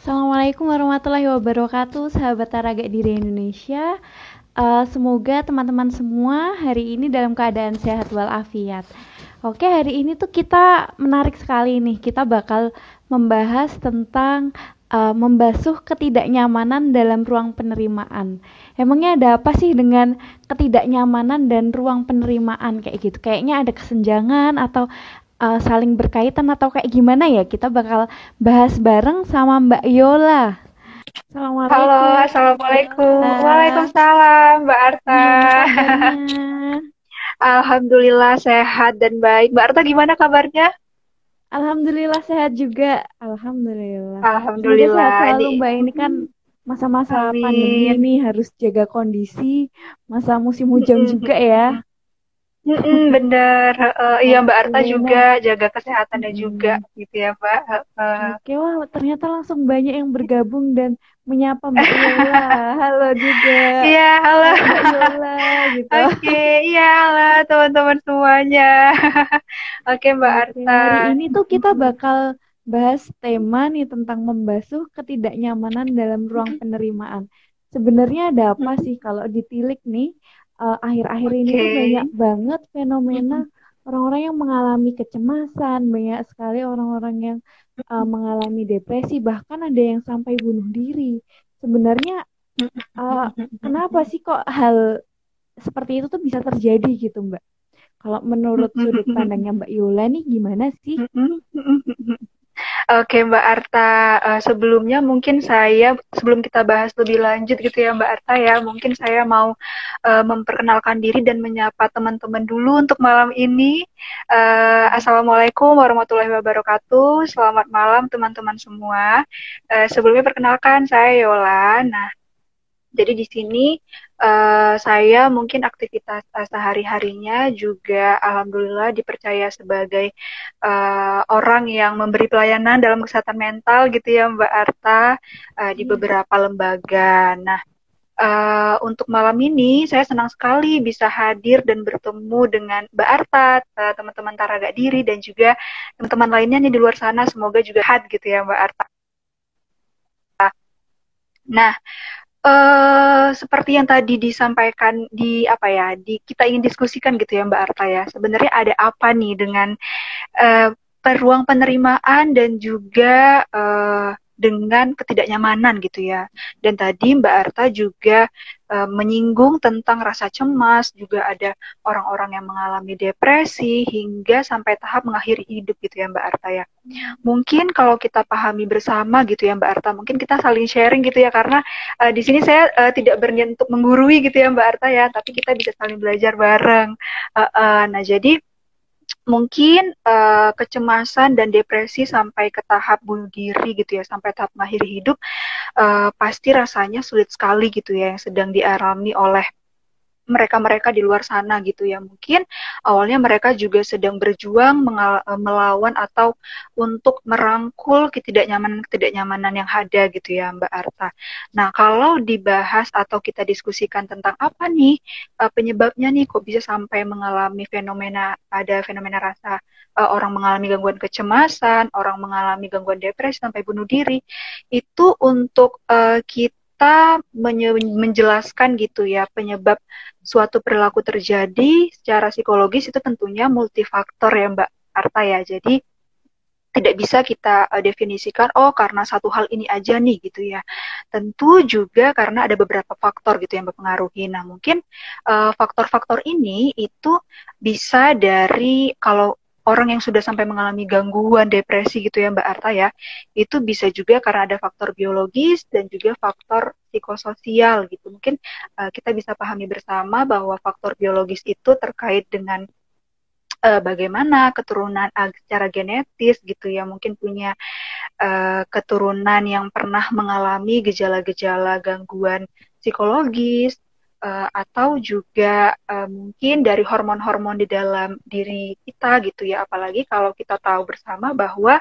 Assalamualaikum warahmatullahi wabarakatuh, sahabat Taraga Diri Indonesia. Uh, semoga teman-teman semua hari ini dalam keadaan sehat walafiat. Oke, hari ini tuh kita menarik sekali nih. Kita bakal membahas tentang uh, membasuh ketidaknyamanan dalam ruang penerimaan. Emangnya ada apa sih dengan ketidaknyamanan dan ruang penerimaan kayak gitu? Kayaknya ada kesenjangan atau uh, saling berkaitan atau kayak gimana ya? Kita bakal bahas bareng sama Mbak Yola. Assalamualaikum. Halo, assalamualaikum. Waalaikumsalam, Mbak Arta. Alhamdulillah sehat dan baik. Mbak Arta gimana kabarnya? Alhamdulillah sehat juga. Alhamdulillah. Alhamdulillah. Sehat selalu Mbak ini kan masa-masa pandemi ini harus jaga kondisi, masa musim hujan juga ya. Mm-mm, bener, uh, iya Mbak Arta juga jaga kesehatannya hmm. juga gitu ya Mbak. Uh, Oke wah ternyata langsung banyak yang bergabung dan menyapa Mbak Yola. halo juga. Iya halo. Yola gitu. Oke iya halo teman-teman semuanya. Oke Mbak Arta. Hari ini tuh kita bakal bahas tema nih tentang membasuh ketidaknyamanan dalam ruang penerimaan. Sebenarnya ada apa sih kalau ditilik nih? Uh, akhir-akhir okay. ini tuh banyak banget fenomena orang-orang yang mengalami kecemasan, banyak sekali orang-orang yang uh, mengalami depresi, bahkan ada yang sampai bunuh diri. Sebenarnya uh, kenapa sih kok hal seperti itu tuh bisa terjadi gitu, Mbak? Kalau menurut sudut pandangnya Mbak Yola nih gimana sih? Oke Mbak Arta, uh, sebelumnya mungkin saya sebelum kita bahas lebih lanjut gitu ya Mbak Arta ya, mungkin saya mau uh, memperkenalkan diri dan menyapa teman-teman dulu untuk malam ini. Uh, Assalamualaikum warahmatullahi wabarakatuh. Selamat malam teman-teman semua. Uh, sebelumnya perkenalkan saya Yola. Nah, jadi di sini uh, saya mungkin aktivitas uh, sehari-harinya juga alhamdulillah dipercaya sebagai uh, orang yang memberi pelayanan dalam kesehatan mental gitu ya Mbak Arta uh, di iya. beberapa lembaga. Nah, uh, untuk malam ini saya senang sekali bisa hadir dan bertemu dengan Mbak Arta, teman-teman Taraga Diri dan juga teman-teman lainnya nih di luar sana semoga juga had gitu ya Mbak Arta. Nah, Uh, seperti yang tadi disampaikan di apa ya, di kita ingin diskusikan gitu ya Mbak Arta ya. Sebenarnya ada apa nih dengan uh, peruang penerimaan dan juga uh, dengan ketidaknyamanan gitu ya. Dan tadi Mbak Arta juga e, menyinggung tentang rasa cemas, juga ada orang-orang yang mengalami depresi hingga sampai tahap mengakhiri hidup gitu ya Mbak Arta ya. Mungkin kalau kita pahami bersama gitu ya Mbak Arta, mungkin kita saling sharing gitu ya karena e, di sini saya e, tidak berniat untuk menggurui gitu ya Mbak Arta ya, tapi kita bisa saling belajar bareng. E, e, nah jadi mungkin uh, kecemasan dan depresi sampai ke tahap bunuh diri gitu ya sampai tahap mengakhiri hidup uh, pasti rasanya sulit sekali gitu ya yang sedang dialami oleh mereka-mereka di luar sana gitu ya mungkin awalnya mereka juga sedang berjuang eh, melawan atau untuk merangkul ketidaknyamanan-ketidaknyamanan yang ada gitu ya Mbak Arta. Nah kalau dibahas atau kita diskusikan tentang apa nih uh, penyebabnya nih kok bisa sampai mengalami fenomena ada fenomena rasa uh, orang mengalami gangguan kecemasan, orang mengalami gangguan depresi sampai bunuh diri itu untuk kita menjelaskan gitu ya penyebab suatu perilaku terjadi secara psikologis itu tentunya multifaktor ya Mbak Arta ya. Jadi tidak bisa kita uh, definisikan oh karena satu hal ini aja nih gitu ya. Tentu juga karena ada beberapa faktor gitu yang mempengaruhi. Nah, mungkin faktor faktor-faktor ini itu bisa dari kalau orang yang sudah sampai mengalami gangguan depresi gitu ya Mbak Arta ya, itu bisa juga karena ada faktor biologis dan juga faktor psikososial gitu. Mungkin uh, kita bisa pahami bersama bahwa faktor biologis itu terkait dengan uh, bagaimana keturunan uh, secara genetis gitu ya, mungkin punya uh, keturunan yang pernah mengalami gejala-gejala gangguan psikologis uh, atau juga uh, mungkin dari hormon-hormon di dalam diri kita gitu ya. Apalagi kalau kita tahu bersama bahwa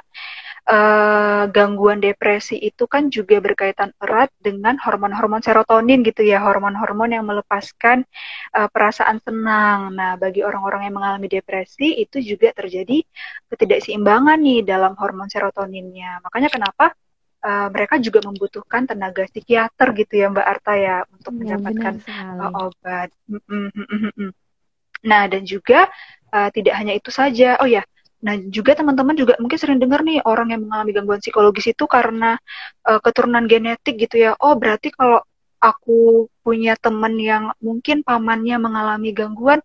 uh, gangguan depresi itu kan juga berkaitan erat dengan hormon-hormon serotonin gitu ya. Hormon-hormon yang melepaskan uh, perasaan senang. Nah bagi orang-orang yang mengalami depresi itu juga terjadi ketidakseimbangan nih dalam hormon serotoninnya. Makanya kenapa uh, mereka juga membutuhkan tenaga psikiater gitu ya Mbak Arta ya untuk ya, mendapatkan uh, obat. Nah dan juga uh, tidak hanya itu saja. Oh ya, nah juga teman-teman juga mungkin sering dengar nih orang yang mengalami gangguan psikologis itu karena uh, keturunan genetik gitu ya. Oh berarti kalau aku punya teman yang mungkin pamannya mengalami gangguan,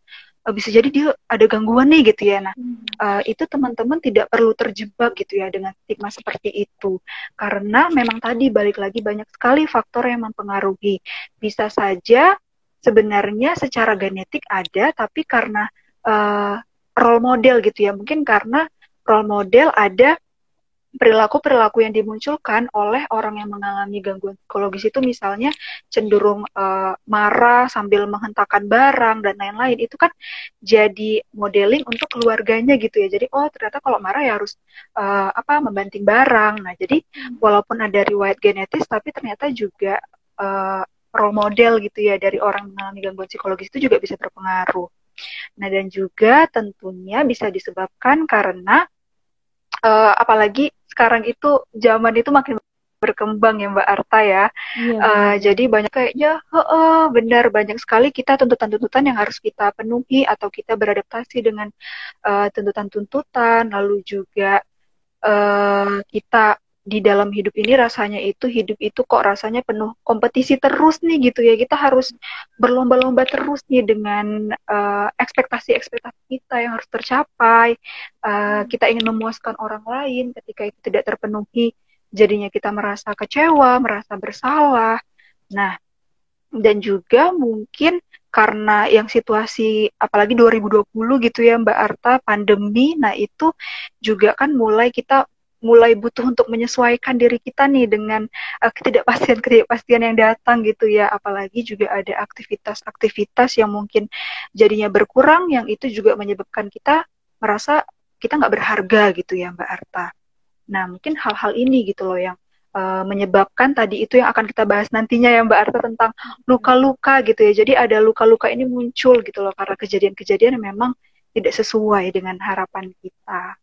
bisa jadi dia ada gangguan nih gitu ya. Nah, uh, itu teman-teman tidak perlu terjebak gitu ya dengan stigma seperti itu. Karena memang tadi balik lagi banyak sekali faktor yang mempengaruhi. Bisa saja sebenarnya secara genetik ada, tapi karena uh, role model gitu ya, mungkin karena role model ada perilaku-perilaku yang dimunculkan oleh orang yang mengalami gangguan psikologis itu misalnya cenderung uh, marah sambil menghentakkan barang dan lain-lain itu kan jadi modeling untuk keluarganya gitu ya. Jadi oh ternyata kalau marah ya harus uh, apa membanting barang. Nah jadi hmm. walaupun ada riwayat genetis tapi ternyata juga uh, role model gitu ya dari orang mengalami gangguan psikologis itu juga bisa berpengaruh nah dan juga tentunya bisa disebabkan karena uh, apalagi sekarang itu zaman itu makin berkembang ya Mbak Arta ya. Yeah. Uh, jadi banyak kayaknya, uh, benar banyak sekali kita tuntutan-tuntutan yang harus kita penuhi atau kita beradaptasi dengan uh, tuntutan-tuntutan, lalu juga uh, kita di dalam hidup ini rasanya itu hidup itu kok rasanya penuh kompetisi terus nih gitu ya. Kita harus berlomba-lomba terus nih dengan uh, ekspektasi-ekspektasi kita yang harus tercapai. Uh, kita ingin memuaskan orang lain ketika itu tidak terpenuhi jadinya kita merasa kecewa merasa bersalah. Nah dan juga mungkin karena yang situasi apalagi 2020 gitu ya Mbak Arta pandemi nah itu juga kan mulai kita mulai butuh untuk menyesuaikan diri kita nih dengan uh, ketidakpastian-ketidakpastian yang datang gitu ya apalagi juga ada aktivitas-aktivitas yang mungkin jadinya berkurang yang itu juga menyebabkan kita merasa kita nggak berharga gitu ya Mbak Arta. Nah mungkin hal-hal ini gitu loh yang uh, menyebabkan tadi itu yang akan kita bahas nantinya ya Mbak Arta tentang luka-luka gitu ya. Jadi ada luka-luka ini muncul gitu loh karena kejadian-kejadian memang tidak sesuai dengan harapan kita.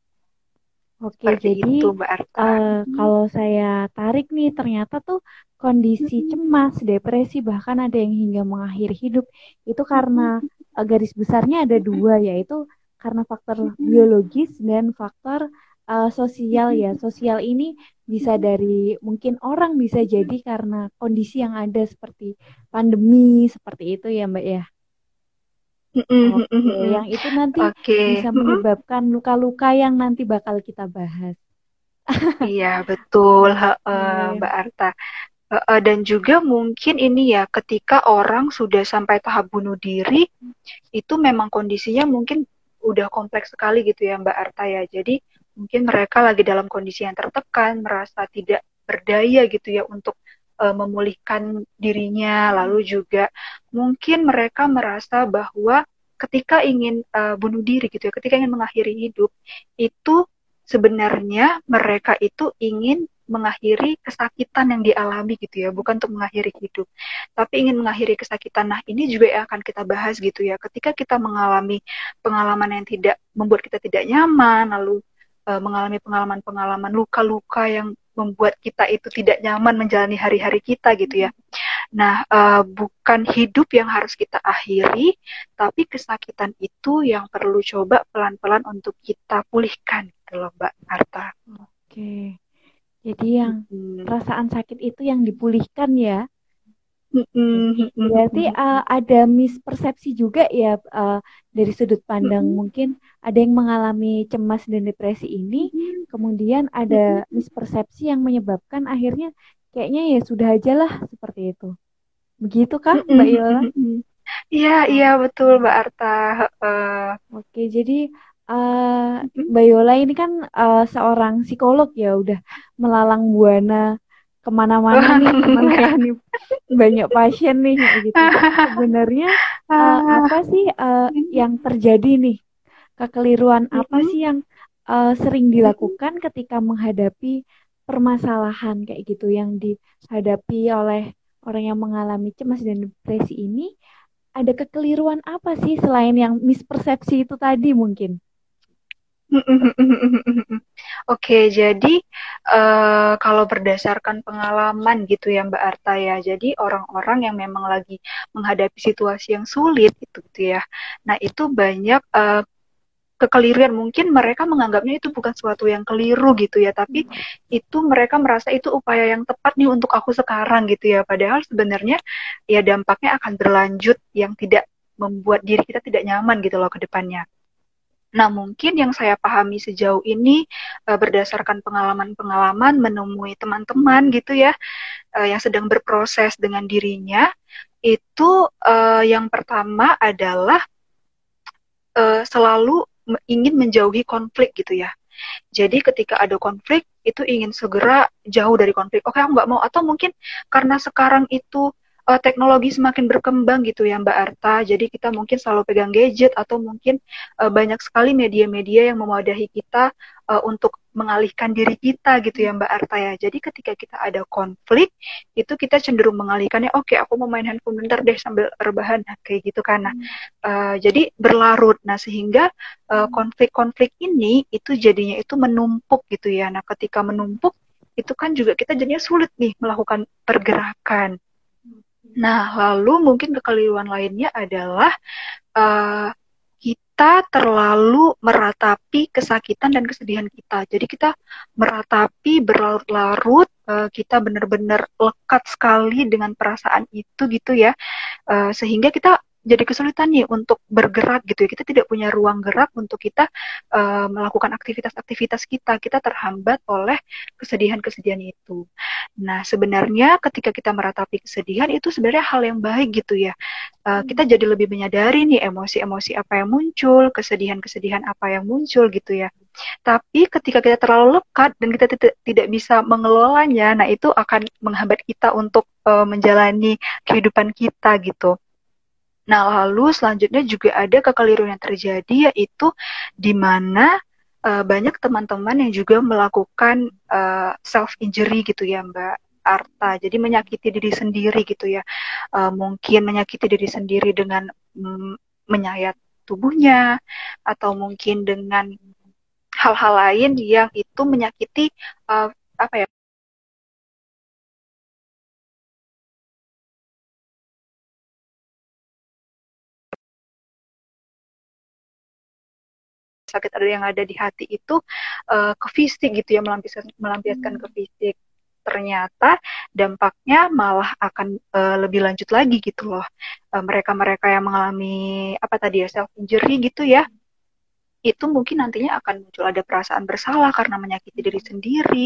Oke, jadi itu, Mbak Arta. Uh, kalau saya tarik nih, ternyata tuh kondisi cemas, depresi, bahkan ada yang hingga mengakhiri hidup. Itu karena uh, garis besarnya ada dua, yaitu karena faktor biologis dan faktor uh, sosial ya. Sosial ini bisa dari mungkin orang bisa jadi karena kondisi yang ada seperti pandemi seperti itu ya, Mbak ya. Oke, yang itu nanti okay. bisa menyebabkan luka-luka yang nanti bakal kita bahas. iya, betul, uh, Mbak Arta. Uh, dan juga mungkin ini ya, ketika orang sudah sampai tahap bunuh diri, itu memang kondisinya mungkin udah kompleks sekali gitu ya, Mbak Arta ya. Jadi mungkin mereka lagi dalam kondisi yang tertekan, merasa tidak berdaya gitu ya untuk uh, memulihkan dirinya, lalu juga mungkin mereka merasa bahwa ketika ingin uh, bunuh diri gitu ya, ketika ingin mengakhiri hidup, itu sebenarnya mereka itu ingin mengakhiri kesakitan yang dialami gitu ya, bukan untuk mengakhiri hidup, tapi ingin mengakhiri kesakitan. Nah, ini juga yang akan kita bahas gitu ya. Ketika kita mengalami pengalaman yang tidak membuat kita tidak nyaman, lalu uh, mengalami pengalaman-pengalaman luka-luka yang membuat kita itu tidak nyaman menjalani hari-hari kita gitu ya. Nah, uh, bukan hidup yang harus kita akhiri, tapi kesakitan itu yang perlu coba pelan-pelan untuk kita pulihkan gitu loh Mbak Arta. Oke. Jadi yang hmm. perasaan sakit itu yang dipulihkan ya. Berarti uh, ada mispersepsi juga ya uh, dari sudut pandang mungkin ada yang mengalami cemas dan depresi ini, kemudian ada mispersepsi yang menyebabkan akhirnya kayaknya ya sudah aja lah seperti itu. Begitu kah Mbak Yola? Iya, iya betul Mbak Arta. Uh. Oke, jadi uh, Mbak Yola ini kan uh, seorang psikolog ya, udah melalang buana ke mana-mana nih ke mana nih banyak pasien nih gitu. Sebenarnya uh, apa sih uh, yang terjadi nih? Kekeliruan apa sih yang uh, sering dilakukan ketika menghadapi permasalahan kayak gitu? Yang dihadapi oleh orang yang mengalami cemas dan depresi ini ada kekeliruan apa sih selain yang mispersepsi itu tadi mungkin Oke, jadi uh, kalau berdasarkan pengalaman gitu ya Mbak Arta ya, jadi orang-orang yang memang lagi menghadapi situasi yang sulit itu gitu ya. Nah itu banyak uh, kekeliruan mungkin mereka menganggapnya itu bukan suatu yang keliru gitu ya, tapi itu mereka merasa itu upaya yang tepat nih untuk aku sekarang gitu ya. Padahal sebenarnya ya dampaknya akan berlanjut yang tidak membuat diri kita tidak nyaman gitu loh ke depannya. Nah, mungkin yang saya pahami sejauh ini uh, berdasarkan pengalaman-pengalaman menemui teman-teman gitu ya uh, yang sedang berproses dengan dirinya itu uh, yang pertama adalah uh, selalu ingin menjauhi konflik gitu ya. Jadi ketika ada konflik itu ingin segera jauh dari konflik. Oke, aku nggak mau. Atau mungkin karena sekarang itu uh, teknologi semakin berkembang gitu ya Mbak Arta. Jadi kita mungkin selalu pegang gadget atau mungkin uh, banyak sekali media-media yang memadahi kita uh, untuk mengalihkan diri kita gitu ya Mbak Arta ya. Jadi ketika kita ada konflik itu kita cenderung mengalihkannya. Oke, okay, aku mau main handphone bentar deh sambil rebahan nah, kayak gitu kan. Nah, uh, jadi berlarut. Nah sehingga konflik-konflik uh, ini itu jadinya itu menumpuk gitu ya. Nah ketika menumpuk itu kan juga kita jadinya sulit nih melakukan pergerakan. Nah, lalu mungkin kekeliruan lainnya adalah uh, kita terlalu meratapi kesakitan dan kesedihan kita. Jadi kita meratapi berlarut-larut, uh, kita benar-benar lekat sekali dengan perasaan itu gitu ya, uh, sehingga kita jadi kesulitan nih untuk bergerak gitu ya. Kita tidak punya ruang gerak untuk kita uh, melakukan aktivitas-aktivitas kita. Kita terhambat oleh kesedihan-kesedihan itu. Nah, sebenarnya ketika kita meratapi kesedihan itu sebenarnya hal yang baik gitu ya. Uh, kita jadi lebih menyadari nih emosi-emosi apa yang muncul, kesedihan-kesedihan apa yang muncul gitu ya. Tapi ketika kita terlalu lekat dan kita tidak tidak bisa mengelolanya, nah itu akan menghambat kita untuk uh, menjalani kehidupan kita gitu. Nah, lalu selanjutnya juga ada kekeliruan yang terjadi yaitu di mana uh, banyak teman-teman yang juga melakukan uh, eh, self injury gitu ya, Mbak Arta. Jadi menyakiti diri sendiri gitu ya. Uh, mungkin menyakiti diri sendiri dengan mm, menyayat tubuhnya atau mungkin dengan hal-hal lain yang itu menyakiti uh, apa ya sakit ada yang ada di hati itu uh, ke fisik gitu ya melampiaskan melampiaskan hmm. ke fisik. Ternyata dampaknya malah akan uh, lebih lanjut lagi gitu loh. Mereka-mereka uh, yang mengalami apa tadi ya self injury gitu ya itu mungkin nantinya akan muncul. Ada perasaan bersalah karena menyakiti diri sendiri.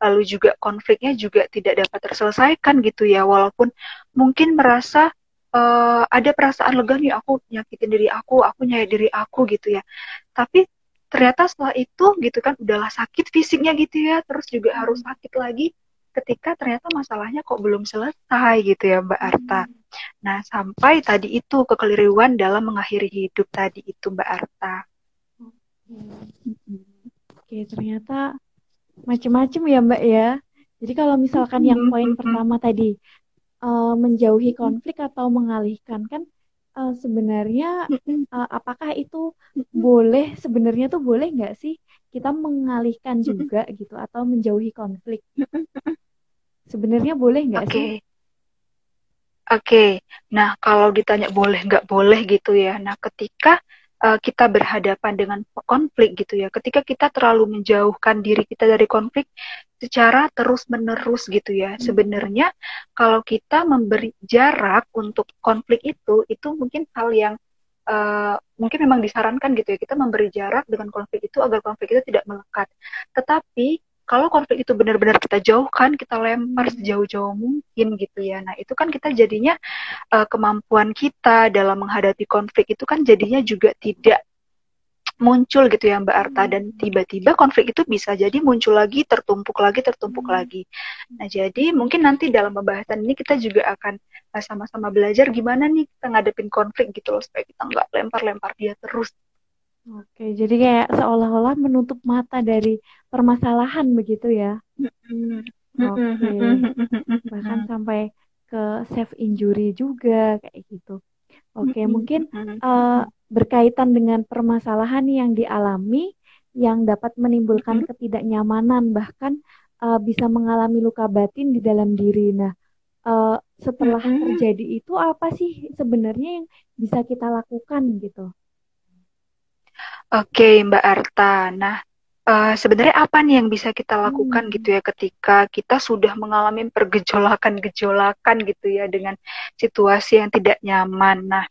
Lalu juga konfliknya juga tidak dapat terselesaikan gitu ya walaupun mungkin merasa uh, ada perasaan lega nih aku nyakitin diri aku, aku nyayat diri aku gitu ya. Tapi ternyata setelah itu gitu kan udahlah sakit fisiknya gitu ya, terus juga harus hmm. sakit lagi ketika ternyata masalahnya kok belum selesai gitu ya Mbak Arta. Hmm. Nah, sampai tadi itu kekeliruan dalam mengakhiri hidup tadi itu Mbak Arta. Oke, ternyata macam-macam ya Mbak ya. Jadi kalau misalkan yang poin pertama tadi uh, menjauhi konflik atau mengalihkan kan uh, sebenarnya uh, apakah itu boleh sebenarnya tuh boleh nggak sih kita mengalihkan juga gitu atau menjauhi konflik? Sebenarnya boleh nggak okay. sih? Oke, okay. nah kalau ditanya boleh nggak boleh gitu ya, nah ketika uh, kita berhadapan dengan konflik gitu ya. Ketika kita terlalu menjauhkan diri kita dari konflik secara terus-menerus gitu ya. Hmm. Sebenarnya kalau kita memberi jarak untuk konflik itu itu mungkin hal yang uh, mungkin memang disarankan gitu ya. Kita memberi jarak dengan konflik itu agar konflik itu tidak melekat. Tetapi kalau konflik itu benar-benar kita jauhkan, kita lempar hmm. sejauh-jauh mungkin gitu ya. Nah, itu kan kita jadinya uh, kemampuan kita dalam menghadapi konflik itu kan jadinya juga tidak muncul gitu ya Mbak Arta dan hmm. tiba-tiba konflik itu bisa jadi muncul lagi, tertumpuk lagi, tertumpuk hmm. lagi. Nah, jadi mungkin nanti dalam pembahasan ini kita juga akan eh, sama-sama belajar gimana nih kita ngadepin konflik gitu loh supaya kita nggak lempar-lempar dia terus Oke, jadi kayak seolah-olah menutup mata dari permasalahan begitu ya. Oke. Bahkan sampai ke self injury juga kayak gitu. Oke, mungkin uh, berkaitan dengan permasalahan yang dialami yang dapat menimbulkan ketidaknyamanan bahkan uh, bisa mengalami luka batin di dalam diri. Nah, uh, setelah terjadi itu apa sih sebenarnya yang bisa kita lakukan gitu? Oke, Mbak Arta. Nah, uh, sebenarnya apa nih yang bisa kita lakukan hmm. gitu ya ketika kita sudah mengalami pergejolakan-gejolakan gitu ya dengan situasi yang tidak nyaman. Nah,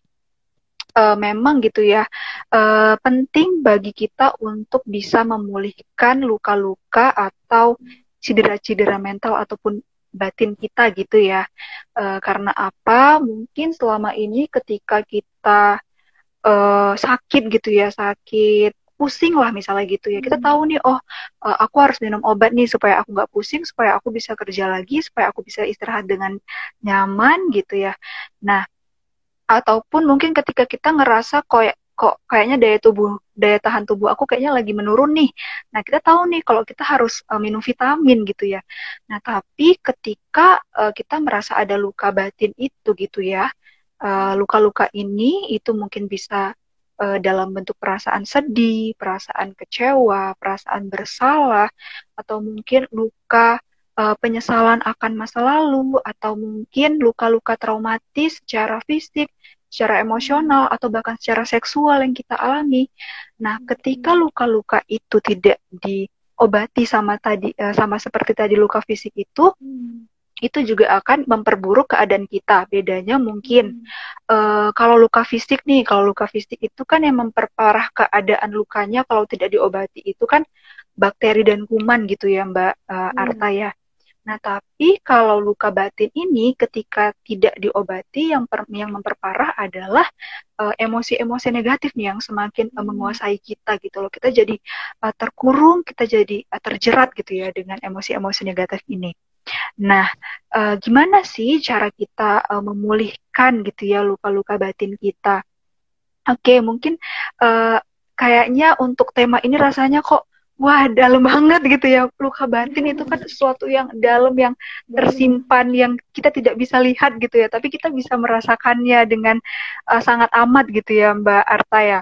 uh, memang gitu ya uh, penting bagi kita untuk bisa memulihkan luka-luka atau cedera-cedera mental ataupun batin kita gitu ya. Uh, karena apa? Mungkin selama ini ketika kita uh, sakit gitu ya sakit pusing lah misalnya gitu ya. Kita hmm. tahu nih oh uh, aku harus minum obat nih supaya aku nggak pusing supaya aku bisa kerja lagi supaya aku bisa istirahat dengan nyaman gitu ya. Nah ataupun mungkin ketika kita ngerasa kok kok kayaknya daya tubuh daya tahan tubuh aku kayaknya lagi menurun nih. Nah kita tahu nih kalau kita harus uh, minum vitamin gitu ya. Nah tapi ketika uh, kita merasa ada luka batin itu gitu ya Eh, luka-luka uh, ini itu mungkin bisa uh, dalam bentuk perasaan sedih, perasaan kecewa, perasaan bersalah, atau mungkin luka uh, penyesalan akan masa lalu, atau mungkin luka-luka traumatis secara fisik, secara emosional, atau bahkan secara seksual yang kita alami. Nah, ketika luka-luka itu tidak diobati sama tadi, sama seperti tadi luka fisik itu, hmm itu juga akan memperburuk keadaan kita. Bedanya mungkin hmm. uh, kalau luka fisik nih, kalau luka fisik itu kan yang memperparah keadaan lukanya kalau tidak diobati itu kan bakteri dan kuman gitu ya Mbak uh, hmm. Arta ya. Nah, tapi kalau luka batin ini ketika tidak diobati yang per, yang memperparah adalah emosi-emosi uh, negatif nih yang semakin uh, menguasai kita gitu loh. Kita jadi uh, terkurung, kita jadi uh, terjerat gitu ya dengan emosi-emosi negatif ini. Nah, uh, gimana sih cara kita uh, memulihkan gitu ya luka-luka batin kita? Oke, okay, mungkin uh, kayaknya untuk tema ini rasanya kok wah dalam banget gitu ya. Luka batin itu kan sesuatu yang dalam yang tersimpan yang kita tidak bisa lihat gitu ya. Tapi kita bisa merasakannya dengan uh, sangat amat gitu ya Mbak Arta ya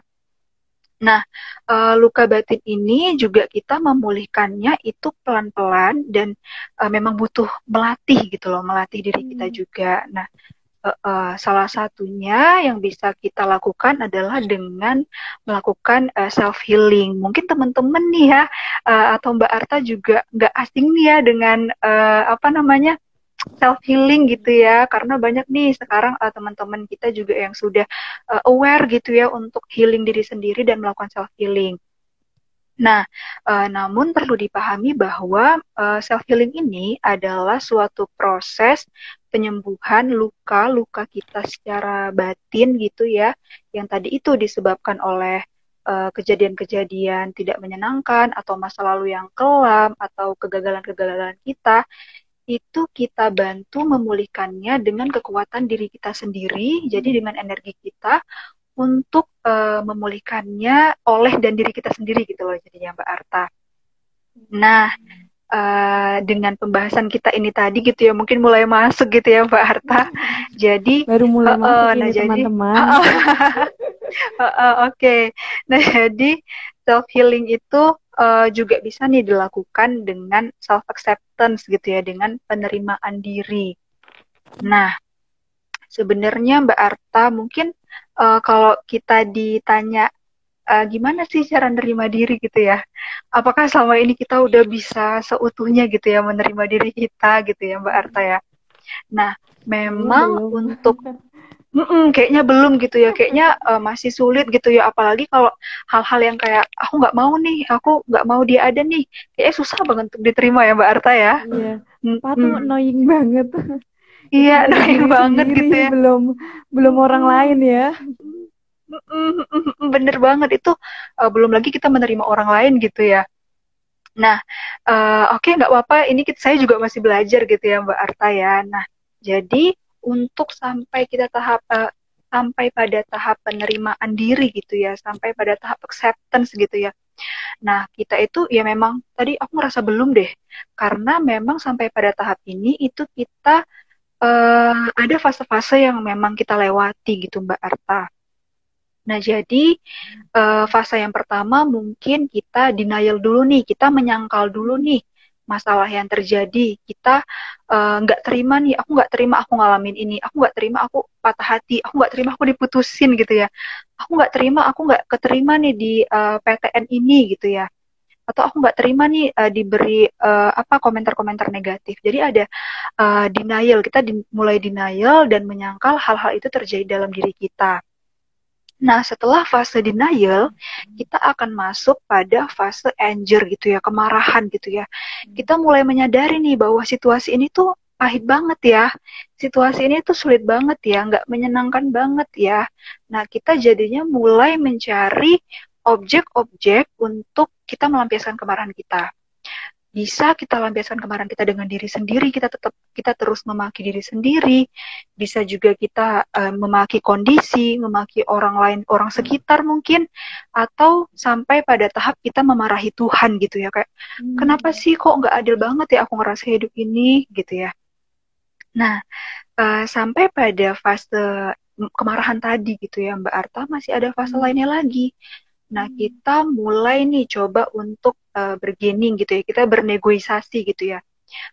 Nah, uh, luka batin ini juga kita memulihkannya itu pelan-pelan dan uh, memang butuh melatih gitu loh, melatih diri kita hmm. juga. Nah, uh, uh, salah satunya yang bisa kita lakukan adalah dengan melakukan uh, self healing. Mungkin teman-teman nih ya uh, atau Mbak Arta juga nggak asing nih ya dengan uh, apa namanya self healing gitu ya karena banyak nih sekarang uh, teman-teman kita juga yang sudah uh, aware gitu ya untuk healing diri sendiri dan melakukan self healing. Nah, uh, namun perlu dipahami bahwa uh, self healing ini adalah suatu proses penyembuhan luka-luka kita secara batin gitu ya, yang tadi itu disebabkan oleh kejadian-kejadian tidak menyenangkan atau masa lalu yang kelam atau kegagalan-kegagalan kita itu kita bantu memulihkannya dengan kekuatan diri kita sendiri, jadi dengan energi kita untuk uh, memulihkannya oleh dan diri kita sendiri gitu loh jadinya Mbak Arta. Nah, uh, dengan pembahasan kita ini tadi gitu ya, mungkin mulai masuk gitu ya Mbak Arta. Jadi baru mulai uh, masuk nah, jadi teman-teman. Uh, uh, uh, uh, Oke, okay. nah jadi self healing itu uh, juga bisa nih dilakukan dengan self acceptance gitu ya, dengan penerimaan diri. Nah, sebenarnya Mbak Arta mungkin uh, kalau kita ditanya uh, gimana sih cara menerima diri gitu ya, apakah selama ini kita udah bisa seutuhnya gitu ya menerima diri kita gitu ya Mbak Arta ya. Nah, memang untuk Mm-mm, kayaknya belum gitu ya, kayaknya uh, masih sulit gitu ya, apalagi kalau hal-hal yang kayak aku nggak mau nih, aku nggak mau dia ada nih, kayaknya susah banget untuk diterima ya Mbak Arta ya. Iya, Pak tuh annoying banget. Iya, annoying banget gitu ya. Belum belum orang lain ya. Bener banget itu uh, belum lagi kita menerima orang lain gitu ya. Nah, uh, oke okay, nggak apa-apa, ini kita, saya juga masih belajar gitu ya Mbak Arta ya. Nah, jadi untuk sampai kita tahap uh, sampai pada tahap penerimaan diri gitu ya, sampai pada tahap acceptance gitu ya. Nah, kita itu ya memang tadi aku ngerasa belum deh, karena memang sampai pada tahap ini itu kita uh, ada fase-fase yang memang kita lewati gitu Mbak Arta. Nah, jadi uh, fase yang pertama mungkin kita denial dulu nih, kita menyangkal dulu nih masalah yang terjadi. Kita nggak uh, terima nih, aku nggak terima aku ngalamin ini, aku nggak terima aku patah hati, aku nggak terima aku diputusin gitu ya, aku nggak terima aku nggak keterima nih di uh, PTN ini gitu ya, atau aku nggak terima nih uh, diberi uh, apa komentar-komentar negatif. Jadi ada uh, denial, kita di, mulai denial dan menyangkal hal-hal itu terjadi dalam diri kita. Nah, setelah fase denial, kita akan masuk pada fase anger gitu ya, kemarahan gitu ya. Kita mulai menyadari nih bahwa situasi ini tuh pahit banget ya. Situasi ini tuh sulit banget ya, nggak menyenangkan banget ya. Nah, kita jadinya mulai mencari objek-objek untuk kita melampiaskan kemarahan kita bisa kita lampiaskan kemarahan kita dengan diri sendiri kita tetap kita terus memaki diri sendiri bisa juga kita uh, memaki kondisi memaki orang lain orang sekitar mungkin atau sampai pada tahap kita memarahi Tuhan gitu ya kayak hmm. kenapa sih kok nggak adil banget ya aku ngerasa hidup ini gitu ya nah uh, sampai pada fase kemarahan tadi gitu ya Mbak Arta masih ada fase hmm. lainnya lagi Nah, hmm. kita mulai nih coba untuk uh, bergening gitu ya, kita bernegosiasi gitu ya.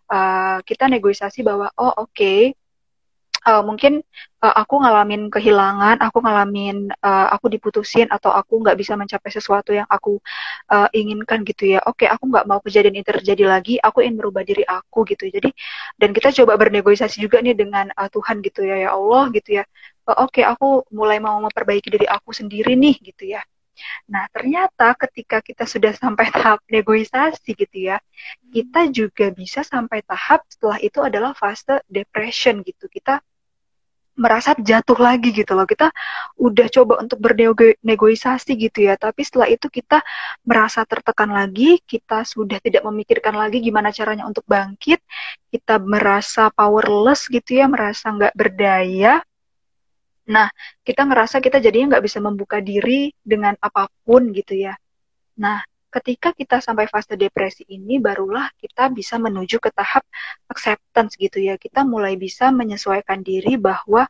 Uh, kita negosiasi bahwa oh oke, okay, uh, mungkin uh, aku ngalamin kehilangan, aku ngalamin uh, aku diputusin atau aku nggak bisa mencapai sesuatu yang aku uh, inginkan gitu ya. Oke, okay, aku nggak mau kejadian itu terjadi lagi, aku ingin merubah diri aku gitu. Jadi dan kita coba bernegosiasi juga nih dengan uh, Tuhan gitu ya, ya Allah gitu ya. Oke, okay, aku mulai mau memperbaiki diri aku sendiri nih gitu ya Nah, ternyata ketika kita sudah sampai tahap negosiasi gitu ya, kita juga bisa sampai tahap setelah itu adalah fase depression gitu. Kita merasa jatuh lagi gitu loh. Kita udah coba untuk bernegosiasi gitu ya, tapi setelah itu kita merasa tertekan lagi, kita sudah tidak memikirkan lagi gimana caranya untuk bangkit, kita merasa powerless gitu ya, merasa nggak berdaya, Nah, kita ngerasa kita jadinya nggak bisa membuka diri dengan apa pun gitu ya. Nah, ketika kita sampai fase depresi ini, barulah kita bisa menuju ke tahap acceptance gitu ya. Kita mulai bisa menyesuaikan diri bahwa,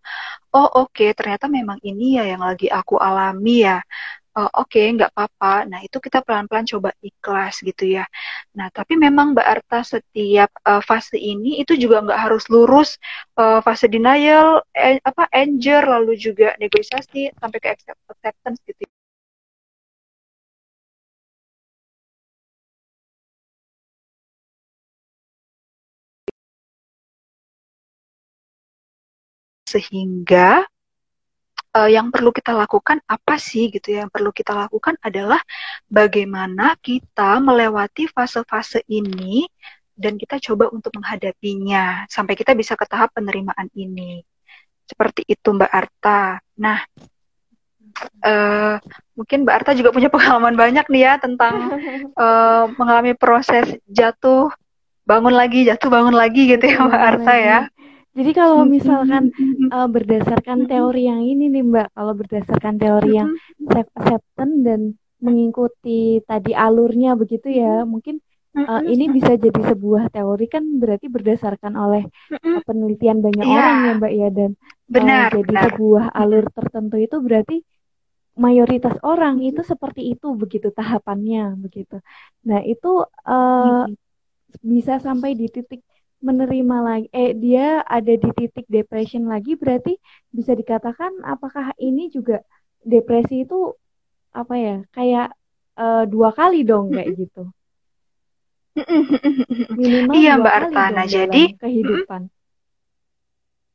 oh oke, okay, ternyata memang ini ya yang lagi aku alami ya uh, oke okay, nggak apa-apa. Nah itu kita pelan-pelan coba ikhlas gitu ya. Nah tapi memang Mbak Arta setiap uh, fase ini itu juga nggak harus lurus uh, fase denial, eh, apa anger, lalu juga negosiasi sampai ke acceptance gitu. Sehingga uh, yang perlu kita lakukan apa sih gitu ya? Yang perlu kita lakukan adalah bagaimana kita melewati fase-fase ini dan kita coba untuk menghadapinya sampai kita bisa ke tahap penerimaan ini. Seperti itu Mbak Arta. Nah, uh, mungkin Mbak Arta juga punya pengalaman banyak nih ya tentang uh, mengalami proses jatuh, bangun lagi, jatuh, bangun lagi gitu ya Mbak Arta ya. Jadi kalau misalkan uh, berdasarkan teori yang ini nih Mbak, kalau berdasarkan teori yang self acceptance dan mengikuti tadi alurnya begitu ya, mungkin uh, ini bisa jadi sebuah teori kan berarti berdasarkan oleh uh, penelitian banyak yeah. orang ya Mbak ya dan benar, uh, jadi benar. sebuah alur tertentu itu berarti mayoritas orang itu seperti itu begitu tahapannya begitu. Nah itu uh, bisa sampai di titik menerima lagi eh dia ada di titik depression lagi berarti bisa dikatakan apakah ini juga depresi itu apa ya kayak uh, dua kali dong kayak gitu? Minimal iya mbak Artana. jadi kehidupan.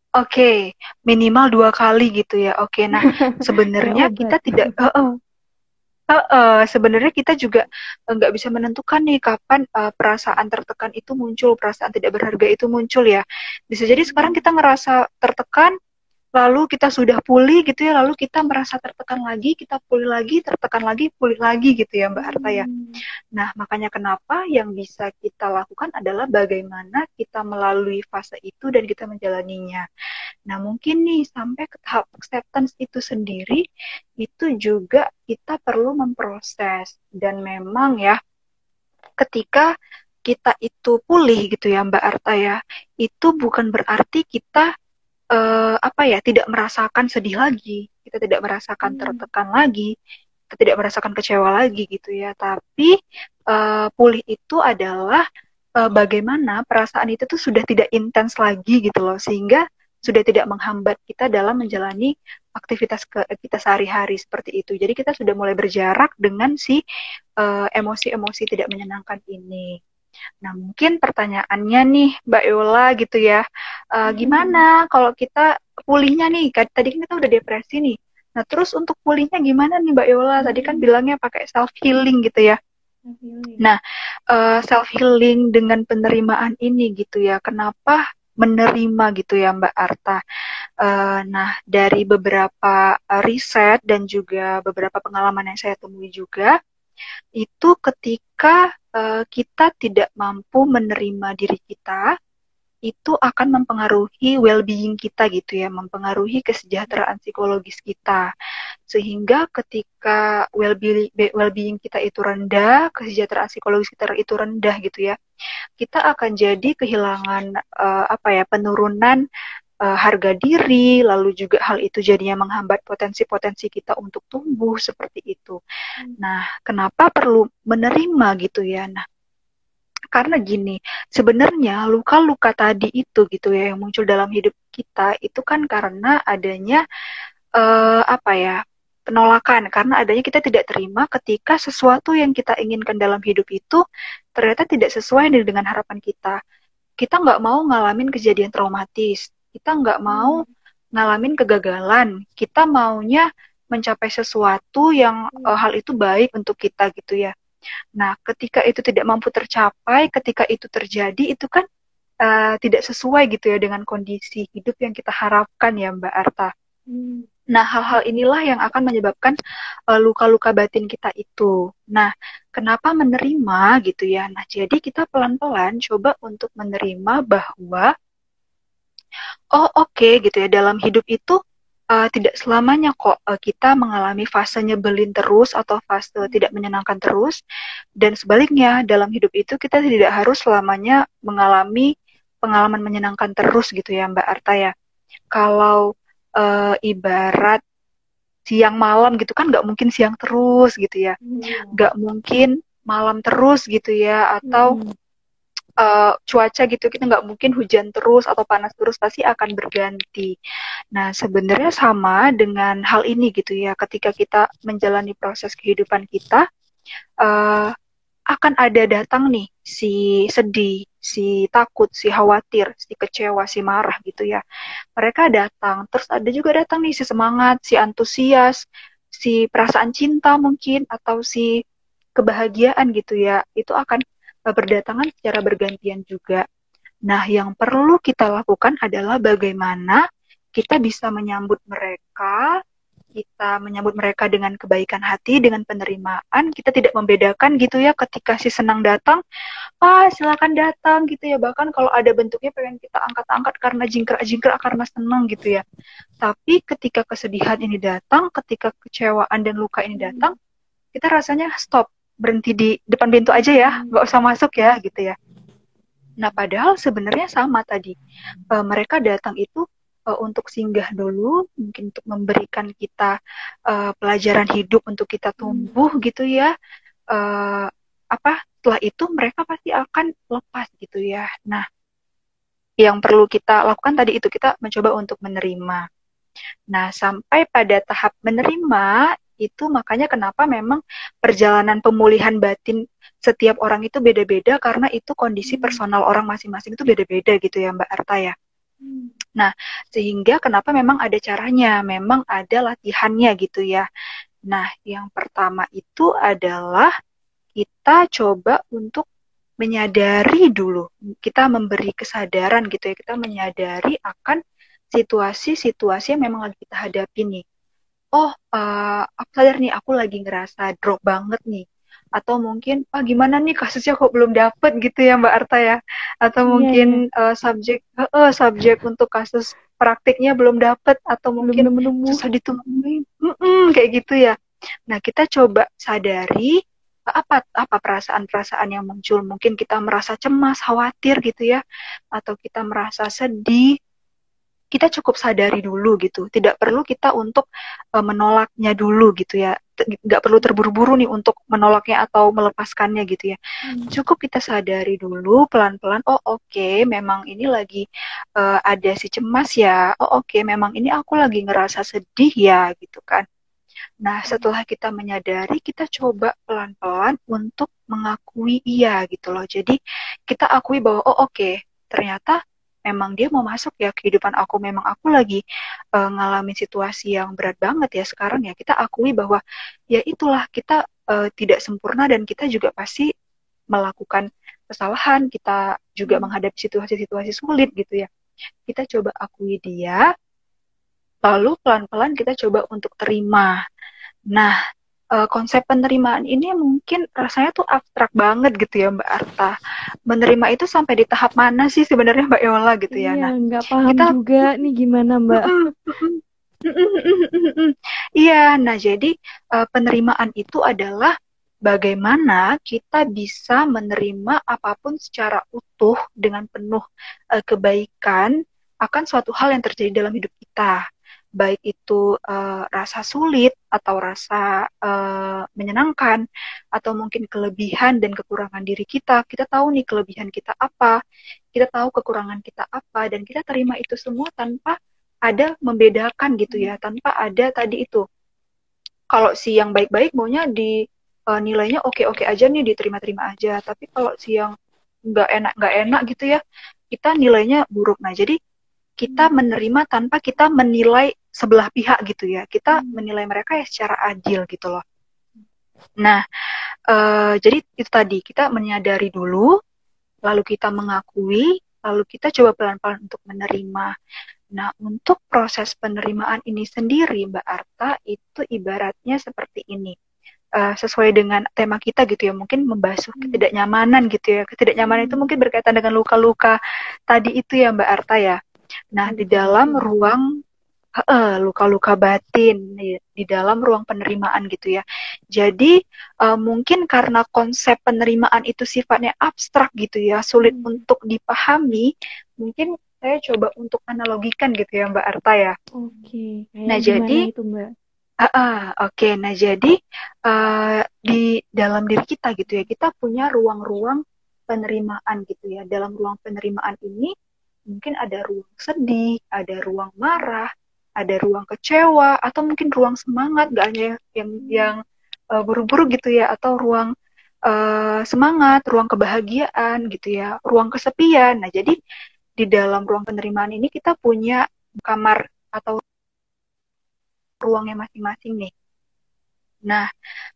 Oke, okay, minimal dua kali gitu ya. Oke, okay, nah sebenarnya kita tidak, uh, uh, Uh, sebenarnya kita juga nggak bisa menentukan nih kapan uh, perasaan tertekan itu muncul, perasaan tidak berharga itu muncul ya. Bisa jadi sekarang kita ngerasa tertekan, lalu kita sudah pulih gitu ya lalu kita merasa tertekan lagi kita pulih lagi tertekan lagi pulih lagi gitu ya Mbak Arta ya hmm. nah makanya kenapa yang bisa kita lakukan adalah bagaimana kita melalui fase itu dan kita menjalaninya nah mungkin nih sampai ke tahap acceptance itu sendiri itu juga kita perlu memproses dan memang ya ketika kita itu pulih gitu ya Mbak Arta ya itu bukan berarti kita uh, apa ya tidak merasakan sedih lagi kita tidak merasakan hmm. tertekan lagi kita tidak merasakan kecewa lagi gitu ya tapi uh, pulih itu adalah uh, bagaimana perasaan itu tuh sudah tidak intens lagi gitu loh sehingga sudah tidak menghambat kita dalam menjalani aktivitas ke, kita sehari-hari seperti itu. Jadi kita sudah mulai berjarak dengan si emosi-emosi uh, tidak menyenangkan ini. Nah, mungkin pertanyaannya nih, Mbak Yola gitu ya, uh, gimana kalau kita pulihnya nih? Tadi kan kita udah depresi nih. Nah, terus untuk pulihnya gimana nih, Mbak Yola? Tadi kan hmm. bilangnya pakai self healing gitu ya. Nah, uh, eh, self healing dengan penerimaan ini gitu ya. Kenapa menerima gitu ya Mbak Arta. Uh, nah dari beberapa riset dan juga beberapa pengalaman yang saya temui juga, itu ketika uh, kita tidak mampu menerima diri kita, itu akan mempengaruhi well-being kita gitu ya, mempengaruhi kesejahteraan psikologis kita. Sehingga ketika well-being kita itu rendah, kesejahteraan psikologis kita itu rendah gitu ya, kita akan jadi kehilangan uh, apa ya, penurunan uh, harga diri, lalu juga hal itu jadinya menghambat potensi-potensi kita untuk tumbuh seperti itu. Hmm. Nah, kenapa perlu menerima gitu ya? Nah, karena gini, sebenarnya luka-luka tadi itu gitu ya yang muncul dalam hidup kita itu kan karena adanya uh, apa ya? penolakan karena adanya kita tidak terima ketika sesuatu yang kita inginkan dalam hidup itu ternyata tidak sesuai dengan harapan kita. Kita nggak mau ngalamin kejadian traumatis, kita nggak mau hmm. ngalamin kegagalan. Kita maunya mencapai sesuatu yang uh, hal itu baik untuk kita gitu ya. Nah, ketika itu tidak mampu tercapai, ketika itu terjadi, itu kan uh, tidak sesuai gitu ya dengan kondisi hidup yang kita harapkan ya Mbak Arta. Hmm. Nah, hal-hal inilah yang akan menyebabkan luka-luka uh, batin kita itu. Nah, kenapa menerima gitu ya? Nah, jadi kita pelan-pelan coba untuk menerima bahwa oh oke okay, gitu ya dalam hidup itu uh, tidak selamanya kok uh, kita mengalami fase nyebelin terus atau fase tidak menyenangkan terus dan sebaliknya dalam hidup itu kita tidak harus selamanya mengalami pengalaman menyenangkan terus gitu ya Mbak Arta ya kalau uh, ibarat siang malam gitu kan nggak mungkin siang terus gitu ya hmm. nggak hmm. mungkin malam terus gitu ya atau hmm uh, cuaca gitu kita nggak mungkin hujan terus atau panas terus pasti akan berganti. Nah sebenarnya sama dengan hal ini gitu ya ketika kita menjalani proses kehidupan kita uh, akan ada datang nih si sedih, si takut, si khawatir, si kecewa, si marah gitu ya. Mereka datang, terus ada juga datang nih si semangat, si antusias, si perasaan cinta mungkin atau si kebahagiaan gitu ya. Itu akan berdatangan secara bergantian juga. Nah, yang perlu kita lakukan adalah bagaimana kita bisa menyambut mereka, kita menyambut mereka dengan kebaikan hati, dengan penerimaan. Kita tidak membedakan gitu ya ketika si senang datang, ah silakan datang gitu ya. Bahkan kalau ada bentuknya pengen kita angkat-angkat karena jingkrak-jingkrak karena senang gitu ya. Tapi ketika kesedihan ini datang, ketika kecewaan dan luka ini datang, kita rasanya stop berhenti di depan pintu aja ya, hmm. nggak usah masuk ya gitu ya. Nah padahal sebenarnya sama tadi, uh, mereka datang itu uh, untuk singgah dulu, mungkin untuk memberikan kita uh, pelajaran hidup untuk kita hmm. tumbuh gitu ya. Uh, apa setelah itu mereka pasti akan lepas gitu ya. Nah yang perlu kita lakukan tadi itu kita mencoba untuk menerima. Nah sampai pada tahap menerima itu makanya kenapa memang perjalanan pemulihan batin setiap orang itu beda-beda karena itu kondisi hmm. personal orang masing-masing itu beda-beda gitu ya Mbak Arta ya. Hmm. Nah, sehingga kenapa memang ada caranya, memang ada latihannya gitu ya. Nah, yang pertama itu adalah kita coba untuk menyadari dulu, kita memberi kesadaran gitu ya, kita menyadari akan situasi-situasi yang memang lagi kita hadapi nih oh uh, aku sadar nih aku lagi ngerasa drop banget nih. Atau mungkin ah gimana nih kasusnya kok belum dapet? gitu ya Mbak Arta ya. Atau yeah, mungkin yeah. Uh, subjek uh, subjek untuk kasus praktiknya belum dapet atau mungkin belum susah ditemui mm -mm, kayak gitu ya. Nah kita coba sadari apa apa perasaan-perasaan yang muncul. Mungkin kita merasa cemas khawatir gitu ya. Atau kita merasa sedih kita cukup sadari dulu gitu. Tidak perlu kita untuk uh, menolaknya dulu gitu ya. Nggak perlu terburu-buru nih untuk menolaknya atau melepaskannya gitu ya. Hmm. Cukup kita sadari dulu pelan-pelan. Oh oke, okay, memang ini lagi uh, ada si cemas ya. Oh oke, okay, memang ini aku lagi ngerasa sedih ya gitu kan. Nah, setelah kita menyadari, kita coba pelan-pelan untuk mengakui iya gitu loh. Jadi kita akui bahwa oh oke, okay, ternyata memang dia mau masuk ya kehidupan aku. Memang aku lagi uh, ngalamin situasi yang berat banget ya sekarang ya. Kita akui bahwa ya itulah kita uh, tidak sempurna dan kita juga pasti melakukan kesalahan. Kita juga hmm. menghadapi situasi-situasi sulit gitu ya. Kita coba akui dia, lalu pelan-pelan kita coba untuk terima Nah, uh, konsep penerimaan ini mungkin rasanya tuh abstrak banget gitu ya Mbak Arta. Menerima itu sampai di tahap mana sih sebenarnya Mbak Yola gitu ya? Iya, nah, nggak paham kita, juga nih gimana Mbak. Iya, nah jadi uh, penerimaan itu adalah bagaimana kita bisa menerima apa pun secara utuh dengan penuh uh, kebaikan akan suatu hal yang terjadi dalam hidup kita baik itu uh, rasa sulit atau rasa uh, menyenangkan atau mungkin kelebihan dan kekurangan diri kita kita tahu nih kelebihan kita apa kita tahu kekurangan kita apa dan kita terima itu semua tanpa ada membedakan gitu ya tanpa ada tadi itu. Kalau si yang baik-baik maunya di uh, nilainya oke-oke aja nih diterima-terima aja. Tapi kalau si yang nggak enak nggak enak gitu ya kita nilainya buruk. Nah jadi kita menerima tanpa kita menilai sebelah pihak gitu ya. Kita hmm. menilai mereka ya secara adil gitu loh. Nah, uh, jadi itu tadi kita menyadari dulu, lalu kita mengakui, lalu kita coba pelan-pelan untuk menerima. Nah, untuk proses penerimaan ini sendiri, Mbak Arta, itu ibaratnya seperti ini. Uh, sesuai dengan tema kita gitu ya, mungkin membasuh hmm. ketidaknyamanan gitu ya. Ketidaknyamanan itu hmm. mungkin berkaitan dengan luka-luka tadi itu ya, Mbak Arta ya. Nah, di dalam ruang luka-luka batin di, di dalam ruang penerimaan gitu ya. Jadi uh, mungkin karena konsep penerimaan itu sifatnya abstrak gitu ya, sulit hmm. untuk dipahami, mungkin saya coba untuk analogikan gitu ya Mbak Arta ya. Oke. Okay. Nah jadi itu Mbak. Uh, uh, Oke, okay. nah jadi uh, di dalam diri kita gitu ya, kita punya ruang-ruang penerimaan gitu ya. Dalam ruang penerimaan ini mungkin ada ruang sedih, ada ruang marah, ada ruang kecewa atau mungkin ruang semangat gak hanya yang yang uh, buru-buru gitu ya atau ruang uh, semangat, ruang kebahagiaan gitu ya, ruang kesepian. Nah, jadi di dalam ruang penerimaan ini kita punya kamar atau ruangnya masing-masing nih. Nah,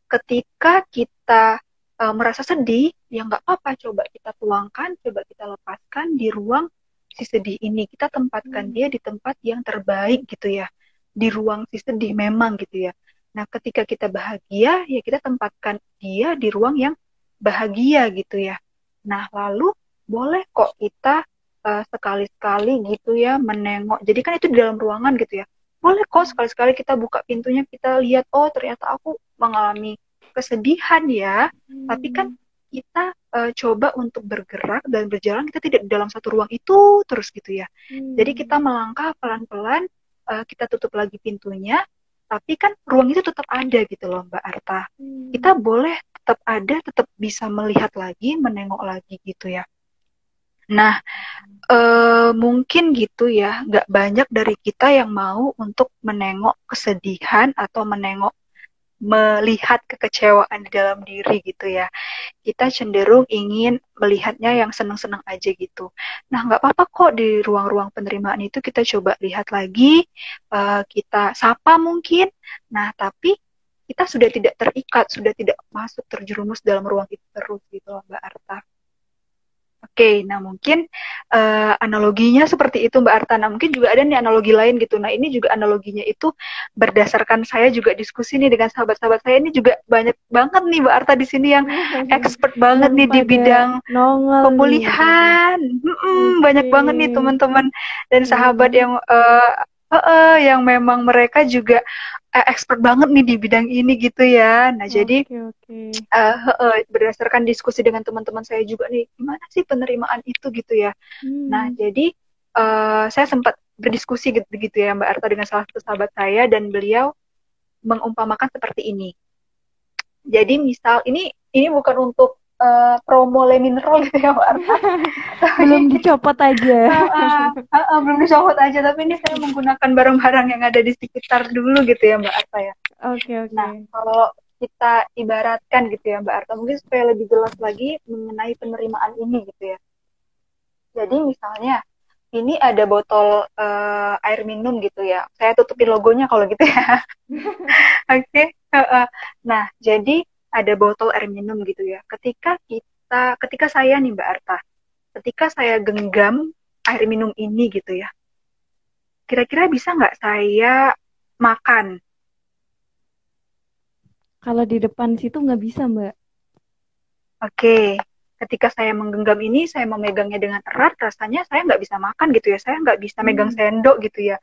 ketika kita uh, merasa sedih, ya nggak apa-apa, coba kita tuangkan, coba kita lepaskan di ruang si sedih ini. Kita tempatkan hmm. dia di tempat yang terbaik gitu ya. Di ruang si sedih memang gitu ya. Nah ketika kita bahagia ya kita tempatkan dia di ruang yang bahagia gitu ya. Nah lalu boleh kok kita uh, sekali-sekali gitu ya menengok. Jadi kan itu di dalam ruangan gitu ya. Boleh kok sekali-sekali kita buka pintunya kita lihat oh ternyata aku mengalami kesedihan ya. Hmm. tapi kan hmm kita uh, coba untuk bergerak dan berjalan kita tidak di dalam satu ruang itu terus gitu ya. Hmm. Jadi kita melangkah pelan-pelan, uh, kita tutup lagi pintunya, tapi kan ruang itu tetap ada gitu loh Mbak Arta. Hmm. Kita boleh tetap ada, tetap bisa melihat lagi, menengok lagi gitu ya. Nah, uh, mungkin gitu ya, nggak banyak dari kita yang mau untuk menengok kesedihan atau menengok melihat kekecewaan di dalam diri gitu ya. Kita cenderung ingin melihatnya yang senang-senang aja gitu. Nah, nggak apa-apa kok di ruang-ruang penerimaan itu kita coba lihat lagi, uh, kita sapa mungkin. Nah, tapi kita sudah tidak terikat, sudah tidak masuk terjerumus dalam ruang itu terus gitu Mbak Arta. Oke, nah mungkin uh, analoginya seperti itu Mbak Artana. Mungkin juga ada nih analogi lain gitu. Nah ini juga analoginya itu berdasarkan saya juga diskusi nih dengan sahabat-sahabat saya ini juga banyak banget nih Mbak Arta di sini yang expert banget nih di bidang pemulihan. Hmm, okay. Banyak banget nih teman-teman dan sahabat yang uh, uh, uh, yang memang mereka juga uh, expert banget nih di bidang ini gitu ya. Nah, okay, jadi okay. Uh, uh, berdasarkan diskusi dengan teman-teman saya juga nih, gimana sih penerimaan itu gitu ya. Hmm. Nah, jadi uh, saya sempat berdiskusi gitu, gitu ya Mbak Arta dengan salah satu sahabat saya dan beliau mengumpamakan seperti ini. Jadi misal ini ini bukan untuk uh, promo Roll gitu ya Arta. belum dicopot aja. uh, uh, uh, belum dicopot aja tapi ini saya menggunakan barang-barang yang ada di sekitar dulu gitu ya Mbak Arta ya. Oke okay, oke. Okay. Nah kalau kita ibaratkan gitu ya Mbak Arta mungkin supaya lebih jelas lagi mengenai penerimaan ini gitu ya. Jadi misalnya ini ada botol uh, air minum gitu ya. Saya tutupin logonya kalau gitu ya. Oke. okay. nah, jadi ada botol air minum gitu ya. Ketika kita, ketika saya nih Mbak Arta, ketika saya genggam air minum ini gitu ya, kira-kira bisa nggak saya makan? Kalau di depan situ nggak bisa Mbak. Oke. Okay ketika saya menggenggam ini saya memegangnya dengan erat rasanya saya nggak bisa makan gitu ya saya nggak bisa megang hmm. sendok gitu ya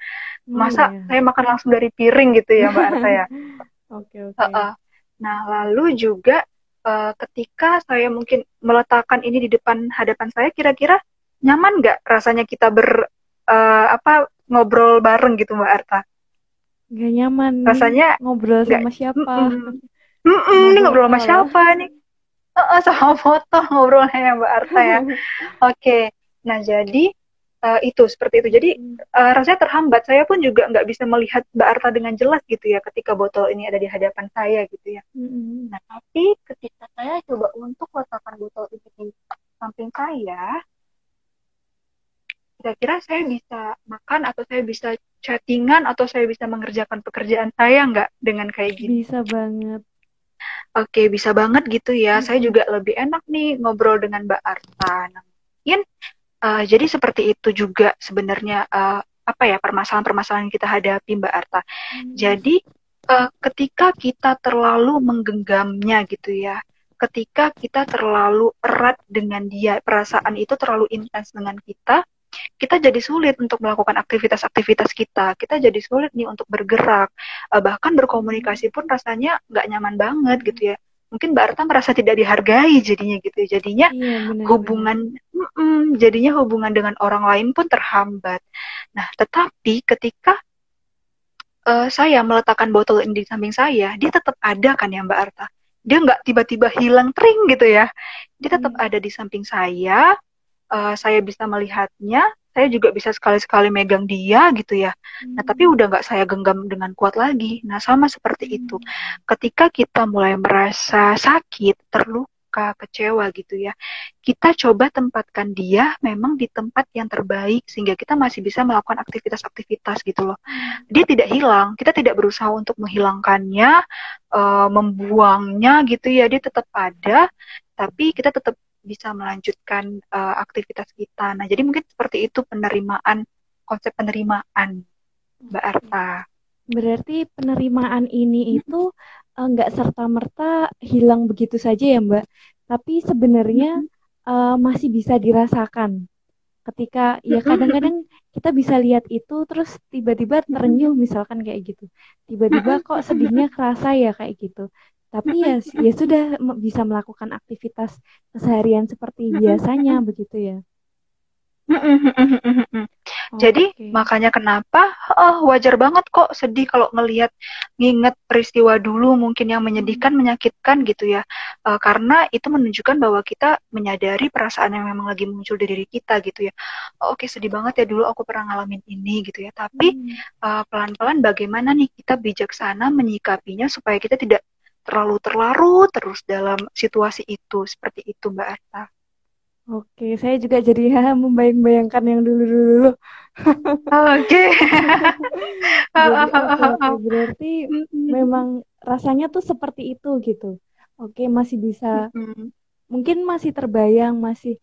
hmm, masa hmm, saya makan langsung dari piring gitu ya mbak Arta ya oke oke nah lalu juga uh, ketika saya mungkin meletakkan ini di depan hadapan saya kira-kira nyaman nggak rasanya kita ber uh, apa ngobrol bareng gitu mbak Arta Gak nyaman rasanya ngobrol sama gak, siapa mm -mm. Mm -mm, ini ngobrol sama siapa nih uh, sama foto ngobrolnya ya Mbak Arta ya. Oke, okay. nah jadi uh, itu seperti itu. Jadi uh, rasanya terhambat. Saya pun juga nggak bisa melihat Mbak Arta dengan jelas gitu ya ketika botol ini ada di hadapan saya gitu ya. Mm-hmm. Nah tapi ketika saya coba untuk letakkan botol ini di samping saya, kira-kira saya bisa makan atau saya bisa chattingan atau saya bisa mengerjakan pekerjaan saya nggak dengan kayak gini? Bisa banget. Oke, bisa banget gitu ya. Hmm. Saya juga lebih enak nih ngobrol dengan Mbak Arta. Nah, mungkin uh, jadi seperti itu juga sebenarnya uh, apa ya permasalahan-permasalahan yang kita hadapi Mbak Arta. Hmm. Jadi uh, ketika kita terlalu menggenggamnya gitu ya, ketika kita terlalu erat dengan dia, perasaan itu terlalu intens dengan kita, kita jadi sulit untuk melakukan aktivitas-aktivitas kita. Kita jadi sulit nih untuk bergerak, uh, bahkan berkomunikasi pun rasanya nggak nyaman banget gitu ya. Mungkin Mbak Arta merasa tidak dihargai jadinya gitu ya. Jadinya iya, benar, hubungan, mm -mm, jadinya hubungan dengan orang lain pun terhambat. Nah, tetapi ketika uh, saya meletakkan botol ini di samping saya, dia tetap ada kan ya Mbak Arta. Dia nggak tiba-tiba hilang tring gitu ya. Dia tetap hmm. ada di samping saya uh, saya bisa melihatnya, saya juga bisa sekali-sekali megang dia gitu ya. Hmm. Nah, tapi hmm. udah nggak saya genggam dengan kuat lagi. Nah, sama seperti hmm. itu. Ketika kita mulai merasa sakit, terluka, kecewa gitu ya, kita coba tempatkan dia memang di tempat yang terbaik sehingga kita masih bisa melakukan aktivitas-aktivitas gitu loh. Hmm. Dia tidak hilang, kita tidak berusaha untuk menghilangkannya, uh, membuangnya gitu ya. Dia tetap ada, tapi kita tetap bisa melanjutkan uh, aktivitas kita. Nah, jadi mungkin seperti itu penerimaan konsep penerimaan, Mbak Arta. Berarti penerimaan ini itu eh, nggak uh, serta merta hilang begitu saja ya, Mbak. Tapi sebenarnya uh, masih bisa dirasakan. Ketika ya kadang-kadang kita bisa lihat itu terus tiba-tiba terenyuh misalkan kayak gitu. Tiba-tiba kok sedihnya kerasa ya kayak gitu tapi ya ya sudah bisa melakukan aktivitas keseharian seperti biasanya begitu ya. Jadi okay. makanya kenapa oh, wajar banget kok sedih kalau ngelihat nginget peristiwa dulu mungkin yang menyedihkan, menyakitkan gitu ya. Uh, karena itu menunjukkan bahwa kita menyadari perasaan yang memang lagi muncul di diri kita gitu ya. Oh, Oke okay, sedih banget ya dulu aku pernah ngalamin ini gitu ya. Tapi hmm. uh, pelan-pelan bagaimana nih kita bijaksana menyikapinya supaya kita tidak terlalu terlarut terus dalam situasi itu seperti itu Mbak Arta. Oke, saya juga jadi ya, membayang-bayangkan yang dulu-dulu. Oke. berarti memang rasanya tuh seperti itu gitu. Oke, masih bisa, mungkin masih terbayang, masih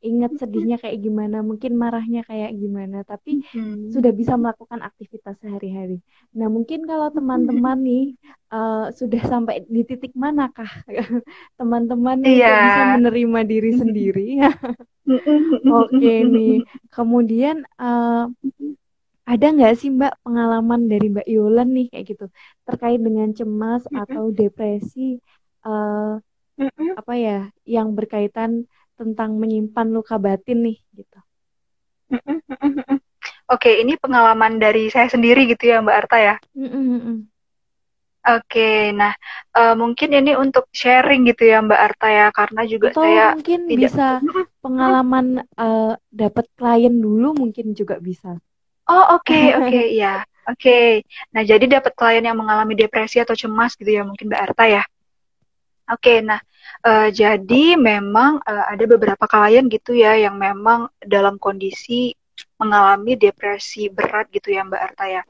ingat sedihnya kayak gimana, mungkin marahnya kayak gimana, tapi hmm. sudah bisa melakukan aktivitas sehari-hari. Nah, mungkin kalau teman-teman nih uh, sudah sampai di titik manakah teman-teman yeah. bisa menerima diri sendiri? Oke nih, kemudian uh, ada nggak sih Mbak pengalaman dari Mbak Yolan nih kayak gitu terkait dengan cemas atau depresi uh, apa ya yang berkaitan tentang menyimpan luka batin nih gitu. Oke, ini pengalaman dari saya sendiri gitu ya Mbak Arta ya. Oke, nah uh, mungkin ini untuk sharing gitu ya Mbak Arta ya, karena juga Atau saya mungkin tidak bisa pengalaman uh, dapat klien dulu mungkin juga bisa. Oh oke okay, oke okay, ya oke. Okay. Nah jadi dapat klien yang mengalami depresi atau cemas gitu ya mungkin Mbak Arta ya. Oke, okay, nah uh, jadi memang uh, ada beberapa klien gitu ya yang memang dalam kondisi mengalami depresi berat gitu ya Mbak Arta ya.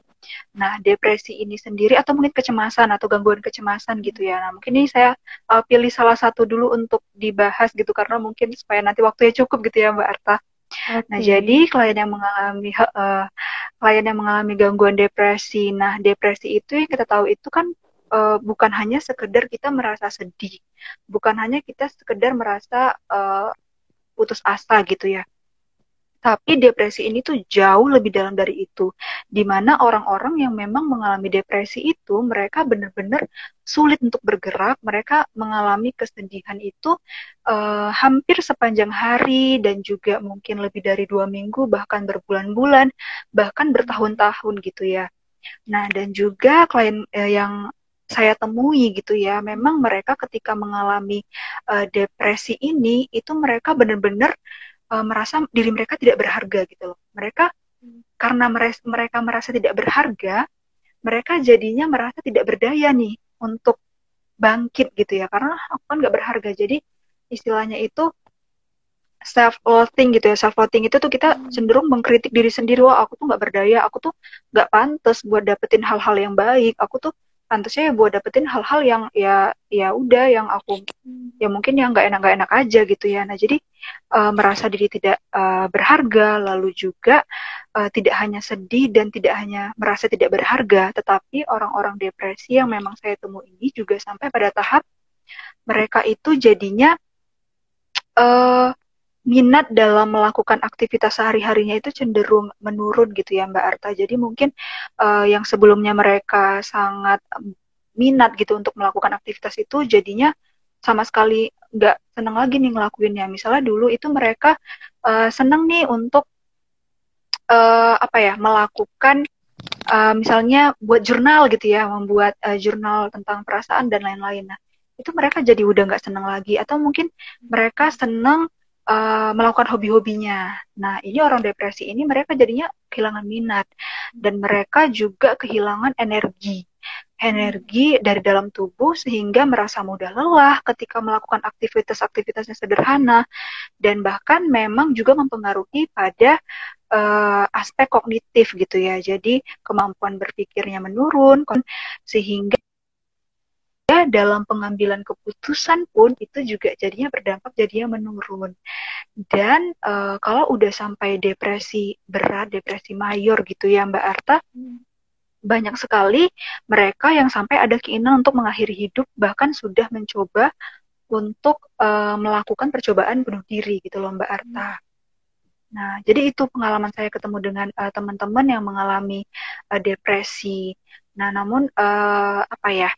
Nah, depresi ini sendiri atau mungkin kecemasan atau gangguan kecemasan gitu ya. Nah, mungkin ini saya uh, pilih salah satu dulu untuk dibahas gitu karena mungkin supaya nanti waktunya cukup gitu ya Mbak Arta. Okay. Nah, jadi klien yang mengalami uh, klien yang mengalami gangguan depresi. Nah, depresi itu yang kita tahu itu kan uh, bukan hanya sekedar kita merasa sedih, bukan hanya kita sekedar merasa uh, putus asa gitu ya. Tapi depresi ini tuh jauh lebih dalam dari itu. Di mana orang-orang yang memang mengalami depresi itu, mereka benar-benar sulit untuk bergerak, mereka mengalami kesedihan itu uh, hampir sepanjang hari dan juga mungkin lebih dari dua minggu, bahkan berbulan-bulan, bahkan bertahun-tahun gitu ya. Nah, dan juga klien uh, yang saya temui gitu ya, memang mereka ketika mengalami uh, depresi ini, itu mereka benar-benar uh, merasa diri mereka tidak berharga gitu loh. Mereka karena mereka merasa tidak berharga, mereka jadinya merasa tidak berdaya nih untuk bangkit gitu ya. Karena aku kan nggak berharga. Jadi istilahnya itu self loathing gitu ya self loathing itu tuh kita cenderung mengkritik diri sendiri wah aku tuh nggak berdaya aku tuh nggak pantas buat dapetin hal-hal yang baik aku tuh pantasnya ya buat dapetin hal-hal yang ya ya udah yang aku ya mungkin yang nggak enak nggak enak aja gitu ya. Nah jadi uh, merasa diri tidak uh, berharga lalu juga uh, tidak hanya sedih dan tidak hanya merasa tidak berharga tetapi orang-orang depresi yang memang saya temui ini juga sampai pada tahap mereka itu jadinya uh, minat dalam melakukan aktivitas sehari-harinya itu cenderung menurun gitu ya Mbak Arta. Jadi mungkin uh, yang sebelumnya mereka sangat minat gitu untuk melakukan aktivitas itu jadinya sama sekali nggak senang lagi nih ngelakuinnya. Misalnya dulu itu mereka uh, senang nih untuk uh, apa ya melakukan uh, misalnya buat jurnal gitu ya, membuat uh, jurnal tentang perasaan dan lain-lain. Nah itu mereka jadi udah nggak senang lagi atau mungkin mereka senang uh, melakukan hobi-hobinya. Nah, ini orang depresi ini mereka jadinya kehilangan minat dan mereka juga kehilangan energi. Energi dari dalam tubuh sehingga merasa mudah lelah ketika melakukan aktivitas-aktivitas yang sederhana dan bahkan memang juga mempengaruhi pada uh, aspek kognitif gitu ya. Jadi kemampuan berpikirnya menurun sehingga dalam pengambilan keputusan pun itu juga jadinya berdampak jadinya menurun. Dan uh, kalau udah sampai depresi berat, depresi mayor gitu ya Mbak Arta, hmm. banyak sekali mereka yang sampai ada keinginan untuk mengakhiri hidup bahkan sudah mencoba untuk uh, melakukan percobaan bunuh diri gitu loh Mbak Arta. Hmm. Nah, jadi itu pengalaman saya ketemu dengan uh, teman-teman yang mengalami uh, depresi. Nah, namun uh, apa ya?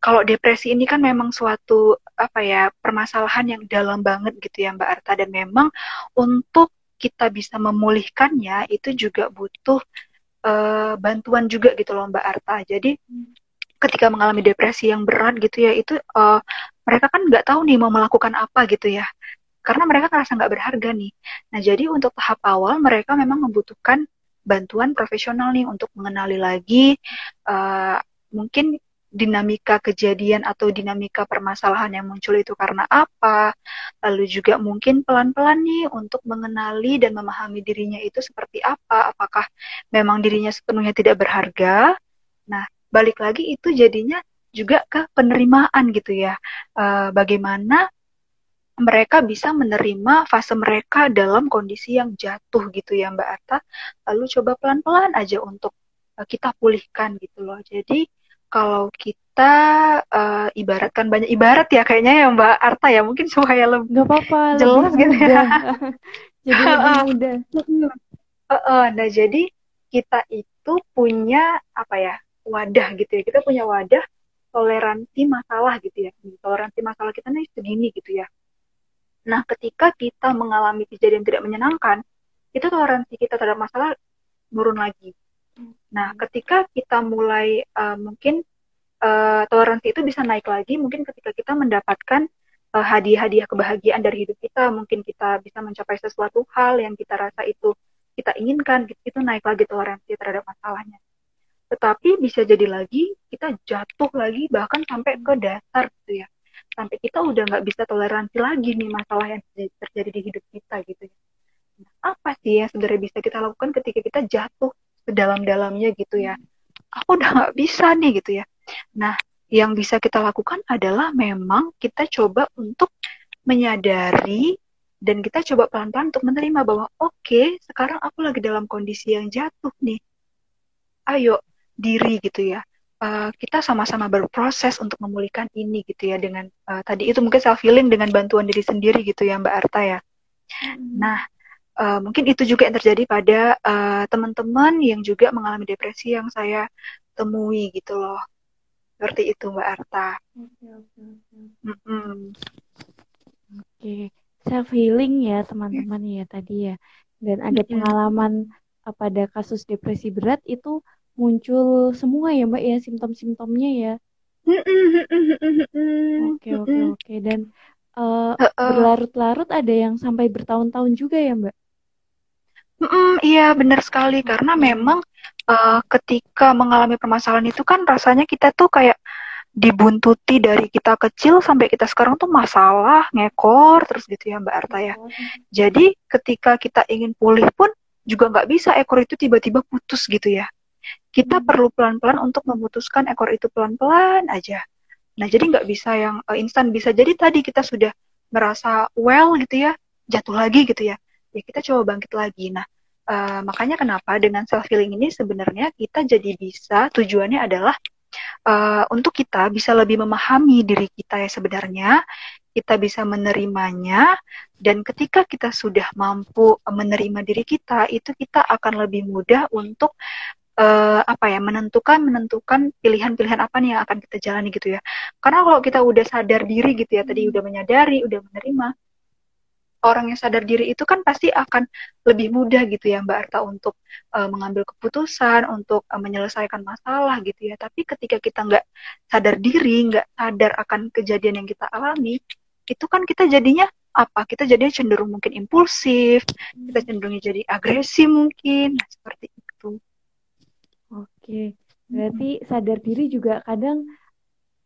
Kalau depresi ini kan memang suatu apa ya permasalahan yang dalam banget gitu ya Mbak Arta dan memang untuk kita bisa memulihkannya itu juga butuh uh, bantuan juga gitu loh Mbak Arta. Jadi ketika mengalami depresi yang berat gitu ya itu uh, mereka kan nggak tahu nih mau melakukan apa gitu ya karena mereka ngerasa nggak berharga nih. Nah jadi untuk tahap awal mereka memang membutuhkan bantuan profesional nih untuk mengenali lagi uh, mungkin dinamika kejadian atau dinamika permasalahan yang muncul itu karena apa. Lalu juga mungkin pelan-pelan nih untuk mengenali dan memahami dirinya itu seperti apa. Apakah memang dirinya sepenuhnya tidak berharga? Nah, balik lagi itu jadinya juga ke penerimaan gitu ya. E, bagaimana mereka bisa menerima fase mereka dalam kondisi yang jatuh gitu ya Mbak Arta. Lalu coba pelan-pelan aja untuk e, kita pulihkan gitu loh. Jadi kalau kita uh, ibaratkan banyak ibarat ya kayaknya ya Mbak Arta ya. Mungkin supaya lebih Gak apa-apa, jelas gitu ya. jadi lebih mudah. Uh, uh, nah jadi kita itu punya apa ya wadah gitu ya. Kita punya wadah toleransi masalah gitu ya. Toleransi masalah kita nih segini gitu ya. Nah ketika kita mengalami kejadian tidak menyenangkan itu toleransi kita terhadap masalah turun lagi. Nah, ketika kita mulai uh, mungkin uh, toleransi itu bisa naik lagi, mungkin ketika kita mendapatkan uh, hadiah-hadiah kebahagiaan dari hidup kita, mungkin kita bisa mencapai sesuatu hal yang kita rasa itu kita inginkan, gitu, itu naik lagi toleransi terhadap masalahnya. Tetapi bisa jadi lagi kita jatuh lagi bahkan sampai ke dasar gitu ya. Sampai kita udah nggak bisa toleransi lagi nih masalah yang terjadi di hidup kita gitu ya. Nah, apa sih yang sebenarnya bisa kita lakukan ketika kita jatuh ke dalam-dalamnya gitu ya. Aku udah nggak bisa nih gitu ya. Nah, yang bisa kita lakukan adalah memang kita coba untuk menyadari dan kita coba pelan-pelan untuk menerima bahwa oke okay, sekarang aku lagi dalam kondisi yang jatuh nih ayo diri gitu ya uh, kita sama-sama berproses untuk memulihkan ini gitu ya dengan uh, tadi itu mungkin self healing dengan bantuan diri sendiri gitu ya Mbak Arta ya hmm. nah uh, mungkin itu juga yang terjadi pada uh, teman-teman yang juga mengalami depresi yang saya temui gitu loh seperti itu Mbak Arta. Oke. Oke, self healing ya teman-teman ya tadi ya. Dan ada pengalaman uh, pada kasus depresi berat itu muncul semua ya Mbak ya simptom-simptomnya ya. Oke, oke, oke. Dan uh, berlarut-larut ada yang sampai bertahun-tahun juga ya Mbak? Mm, iya benar sekali karena memang uh, ketika mengalami permasalahan itu kan rasanya kita tuh kayak dibuntuti dari kita kecil sampai kita sekarang tuh masalah ngekor terus gitu ya Mbak Arta ya. Jadi ketika kita ingin pulih pun juga nggak bisa ekor itu tiba-tiba putus gitu ya. Kita hmm. perlu pelan-pelan untuk memutuskan ekor itu pelan-pelan aja. Nah jadi nggak bisa yang uh, instan bisa jadi tadi kita sudah merasa well gitu ya jatuh lagi gitu ya. Ya kita coba bangkit lagi. Nah Uh, makanya kenapa dengan self healing ini sebenarnya kita jadi bisa tujuannya adalah uh, untuk kita bisa lebih memahami diri kita ya sebenarnya kita bisa menerimanya dan ketika kita sudah mampu menerima diri kita itu kita akan lebih mudah untuk uh, apa ya menentukan menentukan pilihan-pilihan apa nih yang akan kita jalani gitu ya karena kalau kita udah sadar diri gitu ya tadi udah menyadari udah menerima orang yang sadar diri itu kan pasti akan lebih mudah gitu ya Mbak Arta untuk uh, mengambil keputusan, untuk uh, menyelesaikan masalah gitu ya. Tapi ketika kita nggak sadar diri, nggak sadar akan kejadian yang kita alami, itu kan kita jadinya apa? Kita jadinya cenderung mungkin impulsif, kita hmm. cenderung jadi agresi mungkin, nah, seperti itu. Oke, berarti sadar diri juga kadang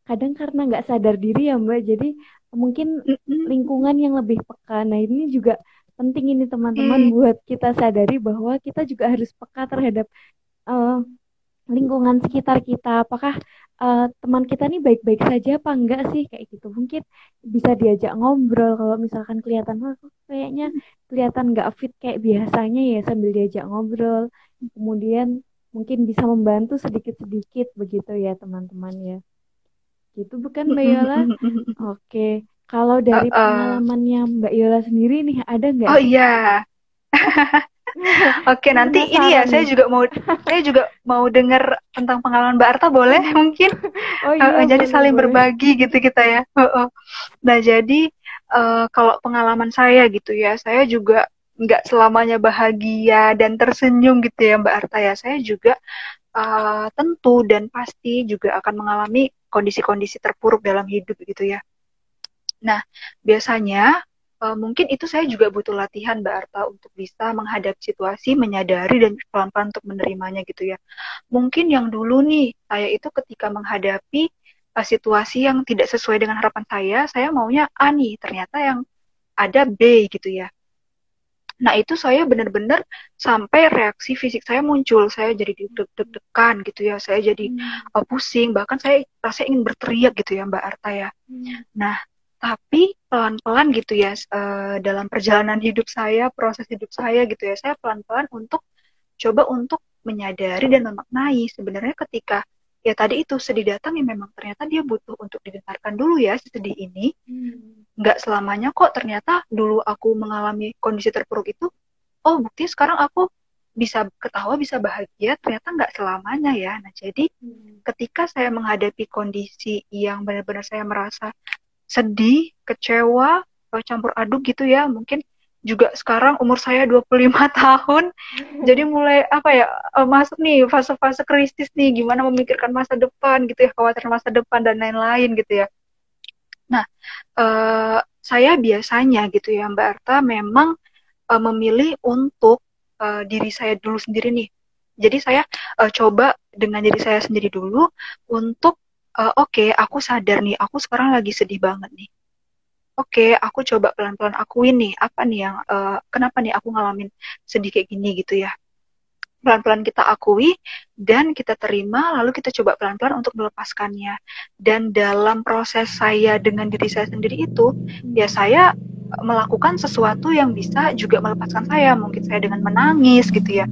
kadang karena nggak sadar diri ya Mbak, jadi mungkin lingkungan yang lebih peka. Nah, ini juga penting ini teman-teman mm. buat kita sadari bahwa kita juga harus peka terhadap uh, lingkungan sekitar kita. Apakah uh, teman kita nih baik-baik saja apa enggak sih kayak gitu. Mungkin bisa diajak ngobrol kalau misalkan kelihatan oh, kayaknya kelihatan nggak fit kayak biasanya ya sambil diajak ngobrol. Kemudian mungkin bisa membantu sedikit-sedikit begitu ya teman-teman ya. Gitu bukan Mbak Yola? Oke. Kalau dari uh, uh. pengalamannya Mbak Yola sendiri nih ada nggak? Oh iya. Oke, nanti ini ya saya juga mau saya juga mau dengar tentang pengalaman Mbak Arta boleh mungkin. Oh iya. Uh, jadi saling boleh. berbagi gitu kita ya. Uh, uh. Nah, jadi uh, kalau pengalaman saya gitu ya, saya juga nggak selamanya bahagia dan tersenyum gitu ya Mbak Arta ya. Saya juga uh, tentu dan pasti juga akan mengalami kondisi-kondisi terpuruk dalam hidup gitu ya. Nah, biasanya uh, mungkin itu saya juga butuh latihan Mbak Arta untuk bisa menghadapi situasi, menyadari dan pelan-pelan untuk menerimanya gitu ya. Mungkin yang dulu nih, saya itu ketika menghadapi uh, situasi yang tidak sesuai dengan harapan saya, saya maunya A nih, ternyata yang ada B gitu ya. Nah itu saya benar-benar sampai reaksi fisik saya muncul, saya jadi deg-degan gitu ya, saya jadi hmm. uh, pusing, bahkan saya rasa ingin berteriak gitu ya Mbak Arta ya. Hmm. Nah tapi pelan-pelan gitu ya uh, dalam perjalanan hidup saya, proses hidup saya gitu ya, saya pelan-pelan untuk coba untuk menyadari dan memaknai sebenarnya ketika ya tadi itu sedih datang ya memang ternyata dia butuh untuk didengarkan dulu ya si sedih ini hmm. nggak selamanya kok ternyata dulu aku mengalami kondisi terpuruk itu oh bukti sekarang aku bisa ketawa bisa bahagia ternyata nggak selamanya ya nah jadi hmm. ketika saya menghadapi kondisi yang benar-benar saya merasa sedih kecewa campur aduk gitu ya mungkin juga sekarang umur saya 25 tahun. Jadi mulai apa ya uh, masuk nih fase-fase krisis nih gimana memikirkan masa depan gitu ya khawatir masa depan dan lain-lain gitu ya. Nah uh, saya biasanya gitu ya Mbak Arta memang uh, memilih untuk uh, diri saya dulu sendiri nih. Jadi saya uh, coba dengan diri saya sendiri dulu untuk uh, oke okay, aku sadar nih aku sekarang lagi sedih banget nih oke okay, aku coba pelan-pelan akuin nih apa nih yang uh, kenapa nih aku ngalamin sedih kayak gini gitu ya. Pelan-pelan kita akui dan kita terima lalu kita coba pelan-pelan untuk melepaskannya. Dan dalam proses saya dengan diri saya sendiri itu ya saya melakukan sesuatu yang bisa juga melepaskan saya. Mungkin saya dengan menangis gitu ya.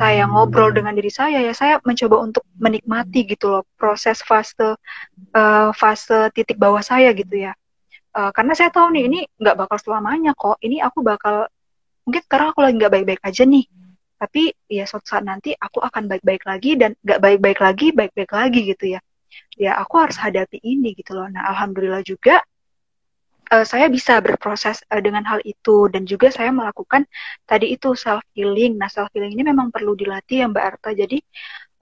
Saya ngobrol dengan diri saya ya saya mencoba untuk menikmati gitu loh proses fase uh, fase titik bawah saya gitu ya uh, karena saya tahu nih ini nggak bakal selamanya kok. Ini aku bakal mungkin sekarang aku lagi nggak baik-baik aja nih. Tapi ya suatu saat nanti aku akan baik-baik lagi dan nggak baik-baik lagi baik-baik lagi gitu ya. Ya aku harus hadapi ini gitu loh. Nah alhamdulillah juga uh, saya bisa berproses uh, dengan hal itu. Dan juga saya melakukan tadi itu self healing nah self healing ini memang perlu dilatih ya Mbak Arta. Jadi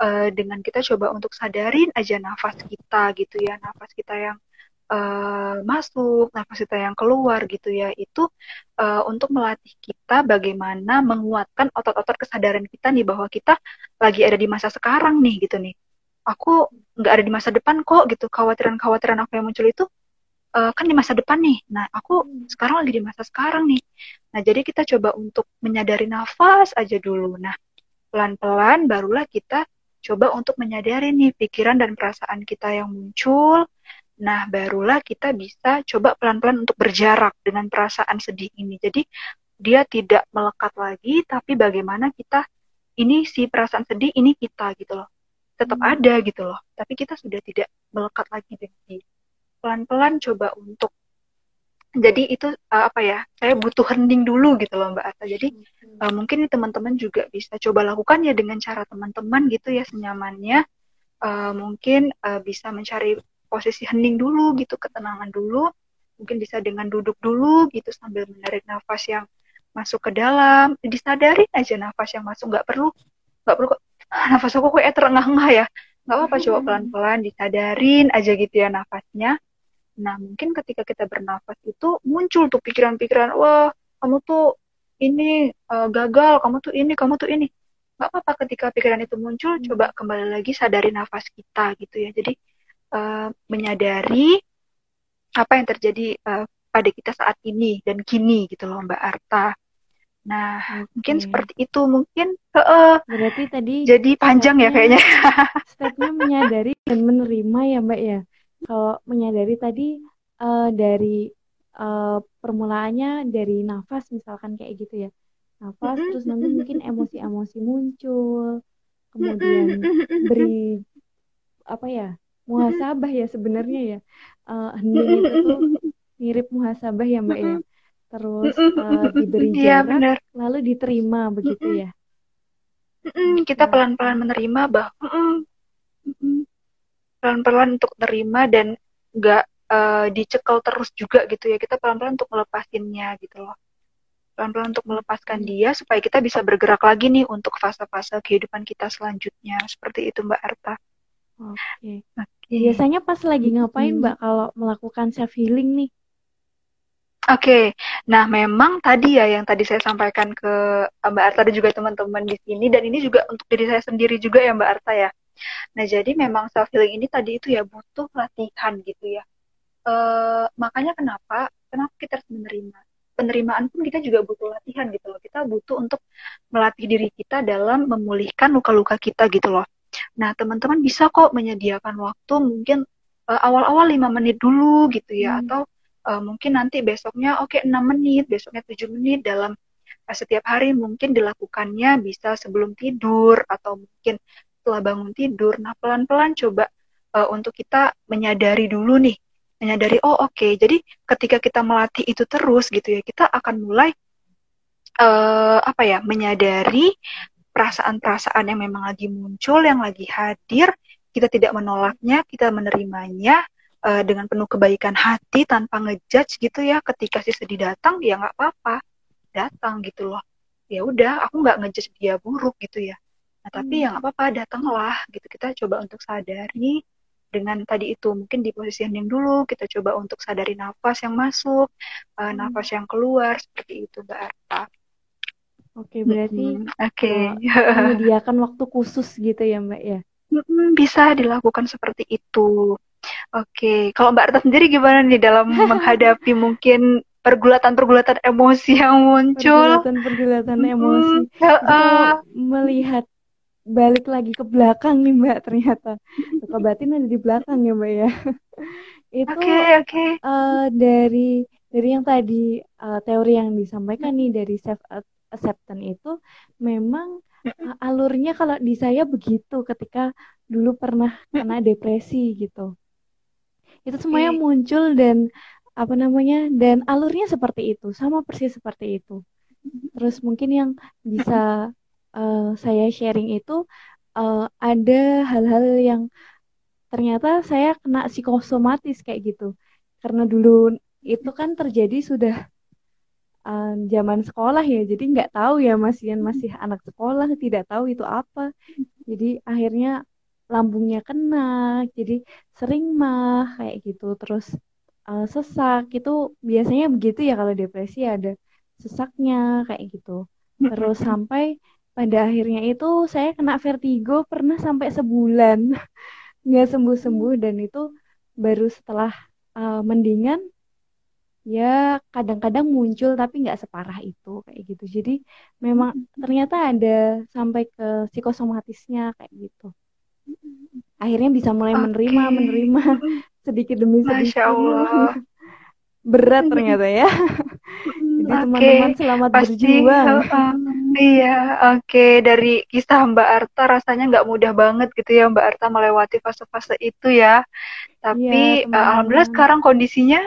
uh, dengan kita coba untuk sadarin aja nafas kita gitu ya. Nafas kita yang uh, masuk, nafas kita yang keluar gitu ya, itu uh, untuk melatih kita bagaimana menguatkan otot-otot kesadaran kita nih bahwa kita lagi ada di masa sekarang nih gitu nih. Aku nggak ada di masa depan kok gitu. Khawatiran-khawatiran aku yang muncul itu uh, kan di masa depan nih. Nah, aku sekarang lagi di masa sekarang nih. Nah, jadi kita coba untuk menyadari nafas aja dulu. Nah, pelan-pelan barulah kita coba untuk menyadari nih pikiran dan perasaan kita yang muncul Nah, barulah kita bisa coba pelan-pelan untuk berjarak dengan perasaan sedih ini. Jadi, dia tidak melekat lagi, tapi bagaimana kita, ini si perasaan sedih, ini kita gitu loh. Tetap hmm. ada gitu loh. Tapi kita sudah tidak melekat lagi dengan dia. Pelan-pelan coba untuk jadi itu uh, apa ya saya butuh hening dulu gitu loh mbak Ata jadi uh, mungkin teman-teman juga bisa coba lakukan ya dengan cara teman-teman gitu ya senyamannya uh, mungkin uh, bisa mencari posisi hening dulu gitu, ketenangan dulu. Mungkin bisa dengan duduk dulu gitu sambil menarik nafas yang masuk ke dalam. Disadarin aja nafas yang masuk, nggak perlu nggak perlu ah, nafas aku kayak terengah-engah ya. Nggak apa-apa coba pelan-pelan disadarin aja gitu ya nafasnya. Nah, mungkin ketika kita bernafas itu muncul tuh pikiran-pikiran, wah, kamu tuh ini uh, gagal, kamu tuh ini, kamu tuh ini. Nggak apa-apa ketika pikiran itu muncul, hmm. coba kembali lagi sadari nafas kita gitu ya. Jadi uh, menyadari apa yang terjadi uh, pada kita saat ini dan kini gitu loh Mbak Arta. Nah, okay. mungkin seperti itu mungkin uh, berarti tadi jadi panjang ya kayaknya. Stepnya menyadari dan menerima ya Mbak ya. Kalau menyadari tadi uh, dari uh, permulaannya dari nafas misalkan kayak gitu ya. Nafas mm -hmm. terus nanti mungkin emosi-emosi muncul. Kemudian beri apa ya? Muhasabah ya sebenarnya ya. Uh, hening itu tuh mirip muhasabah ya mbak ya. Terus uh, diberi iya, jarak ya, lalu diterima begitu ya. Kita pelan-pelan menerima bahwa pelan-pelan untuk terima dan nggak uh, dicekal terus juga gitu ya. Kita pelan-pelan untuk melepasinnya gitu loh. Pelan-pelan untuk melepaskan dia supaya kita bisa bergerak lagi nih untuk fase-fase kehidupan kita selanjutnya. Seperti itu Mbak Arta. Oke. Okay. Biasanya pas lagi ngapain Mbak kalau melakukan self healing nih? Oke, okay. nah memang tadi ya yang tadi saya sampaikan ke Mbak Arta dan juga teman-teman di sini dan ini juga untuk diri saya sendiri juga ya Mbak Arta ya. Nah jadi memang self healing ini tadi itu ya butuh latihan gitu ya. E, makanya kenapa kenapa kita harus menerima penerimaan pun kita juga butuh latihan gitu loh. Kita butuh untuk melatih diri kita dalam memulihkan luka-luka kita gitu loh. Nah, teman-teman bisa kok menyediakan waktu mungkin uh, awal-awal lima menit dulu gitu ya hmm. atau uh, mungkin nanti besoknya oke okay, 6 menit, besoknya 7 menit dalam uh, setiap hari mungkin dilakukannya bisa sebelum tidur atau mungkin setelah bangun tidur. Nah, pelan-pelan coba uh, untuk kita menyadari dulu nih, menyadari oh oke, okay. jadi ketika kita melatih itu terus gitu ya, kita akan mulai uh, apa ya, menyadari perasaan-perasaan yang memang lagi muncul, yang lagi hadir, kita tidak menolaknya, kita menerimanya uh, dengan penuh kebaikan hati tanpa ngejudge gitu ya. Ketika si sedih datang, ya nggak apa-apa. datang gitu loh ya udah aku nggak ngejudge dia buruk gitu ya nah tapi hmm. yang apa-apa datanglah gitu kita coba untuk sadari dengan tadi itu mungkin di posisi yang dulu kita coba untuk sadari nafas yang masuk uh, nafas yang keluar seperti itu mbak Arta Oke berarti hmm, oke okay. uh, menyediakan waktu khusus gitu ya mbak ya bisa dilakukan seperti itu Oke, kalau Mbak Arta sendiri gimana nih dalam menghadapi mungkin pergulatan-pergulatan emosi yang muncul? Pergulatan-pergulatan emosi. Hmm, uh, melihat balik lagi ke belakang nih Mbak ternyata. Luka batin ada di belakang ya Mbak ya. Itu okay, okay. Uh, dari dari yang tadi uh, teori yang disampaikan nih dari self acceptance itu memang uh, alurnya kalau di saya begitu ketika dulu pernah kena depresi gitu. Itu semuanya okay. muncul dan apa namanya dan alurnya seperti itu sama persis seperti itu. Terus mungkin yang bisa uh, saya sharing itu uh, ada hal-hal yang ternyata saya kena psikosomatis kayak gitu. Karena dulu itu kan terjadi sudah uh, zaman sekolah ya jadi nggak tahu ya masih masih anak sekolah tidak tahu itu apa. Jadi akhirnya lambungnya kena jadi sering mah kayak gitu. Terus uh, sesak itu biasanya begitu ya kalau depresi ada sesaknya kayak gitu. Terus sampai pada akhirnya itu saya kena vertigo pernah sampai sebulan. Nggak sembuh sembuh dan itu baru setelah uh, mendingan ya kadang-kadang muncul tapi nggak separah itu kayak gitu. Jadi memang ternyata ada sampai ke psikosomatisnya kayak gitu. Akhirnya bisa mulai okay. menerima menerima sedikit demi sedikit. Masya Allah. berat ternyata ya. Jadi teman-teman selamat Pasti, berjuang. uh, iya oke. Okay. dari kisah Mbak Arta rasanya nggak mudah banget gitu ya Mbak Arta melewati fase-fase itu ya. Tapi ya, uh, alhamdulillah sekarang kondisinya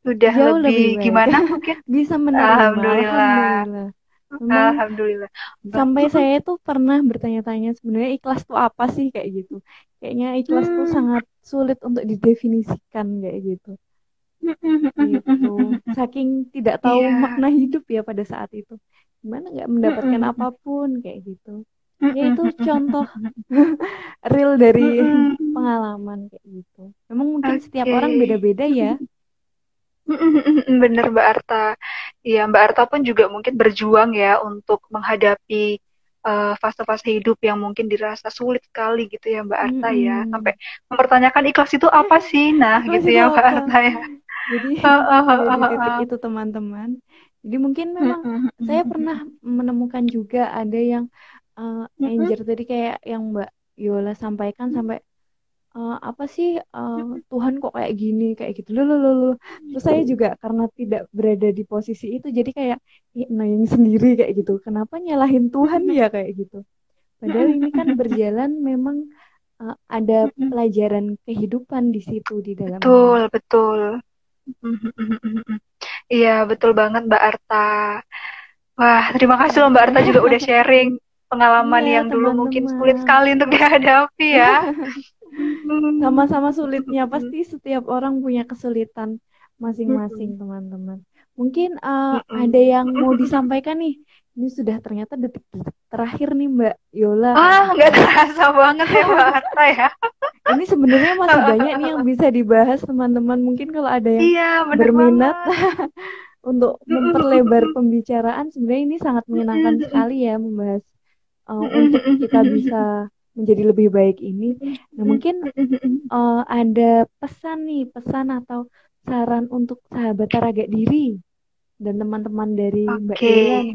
sudah Jauh lebih, lebih gimana mungkin bisa menerima alhamdulillah, alhamdulillah. Memang Alhamdulillah. Sampai saya tuh pernah bertanya-tanya sebenarnya ikhlas tuh apa sih kayak gitu. Kayaknya ikhlas hmm. tuh sangat sulit untuk didefinisikan kayak gitu. gitu. Saking tidak tahu yeah. makna hidup ya pada saat itu. Gimana nggak mendapatkan apa pun kayak gitu. Ya itu contoh real dari pengalaman kayak gitu. Memang mungkin okay. setiap orang beda-beda ya. Bener Mbak Arta. Iya, Mbak Arta pun juga mungkin berjuang ya untuk menghadapi uh, fase-fase hidup yang mungkin dirasa sulit sekali gitu ya Mbak Arta mm-hmm. ya. Sampai mempertanyakan ikhlas itu apa sih? Nah, gitu ya Mbak Arta ya. Jadi uh, titik itu teman-teman. Jadi mungkin memang mm-hmm. saya pernah menemukan juga ada yang uh, mm-hmm. tadi kayak yang Mbak Yola sampaikan sampai uh, apa sih uh, Tuhan kok kayak gini kayak gitu. Loh loh loh terus saya juga karena tidak berada di posisi itu jadi kayak nanya sendiri kayak gitu. Kenapa nyalahin Tuhan ya? kayak gitu. Padahal ini kan berjalan memang uh, ada pelajaran kehidupan di situ di dalam betul betul. Iya betul banget Mbak Arta. Wah terima kasih loh Mbak Arta juga udah sharing pengalaman iya, yang dulu teman -teman. mungkin sulit sekali untuk dihadapi ya sama-sama sulitnya. Pasti setiap orang punya kesulitan masing-masing teman-teman. Mungkin uh, ada yang mau disampaikan nih? Ini sudah ternyata detik-detik terakhir nih Mbak Yola. Ah nggak terasa banget ya Mbak Arta ya. Ini sebenarnya masih banyak nih yang bisa dibahas teman-teman. Mungkin kalau ada yang iya, berminat untuk memperlebar pembicaraan sebenarnya ini sangat menyenangkan sekali ya membahas uh, untuk kita bisa menjadi lebih baik ini. Nah, mungkin uh, ada pesan nih, pesan atau saran untuk sahabat taraga diri dan teman-teman dari okay. Mbak Delan.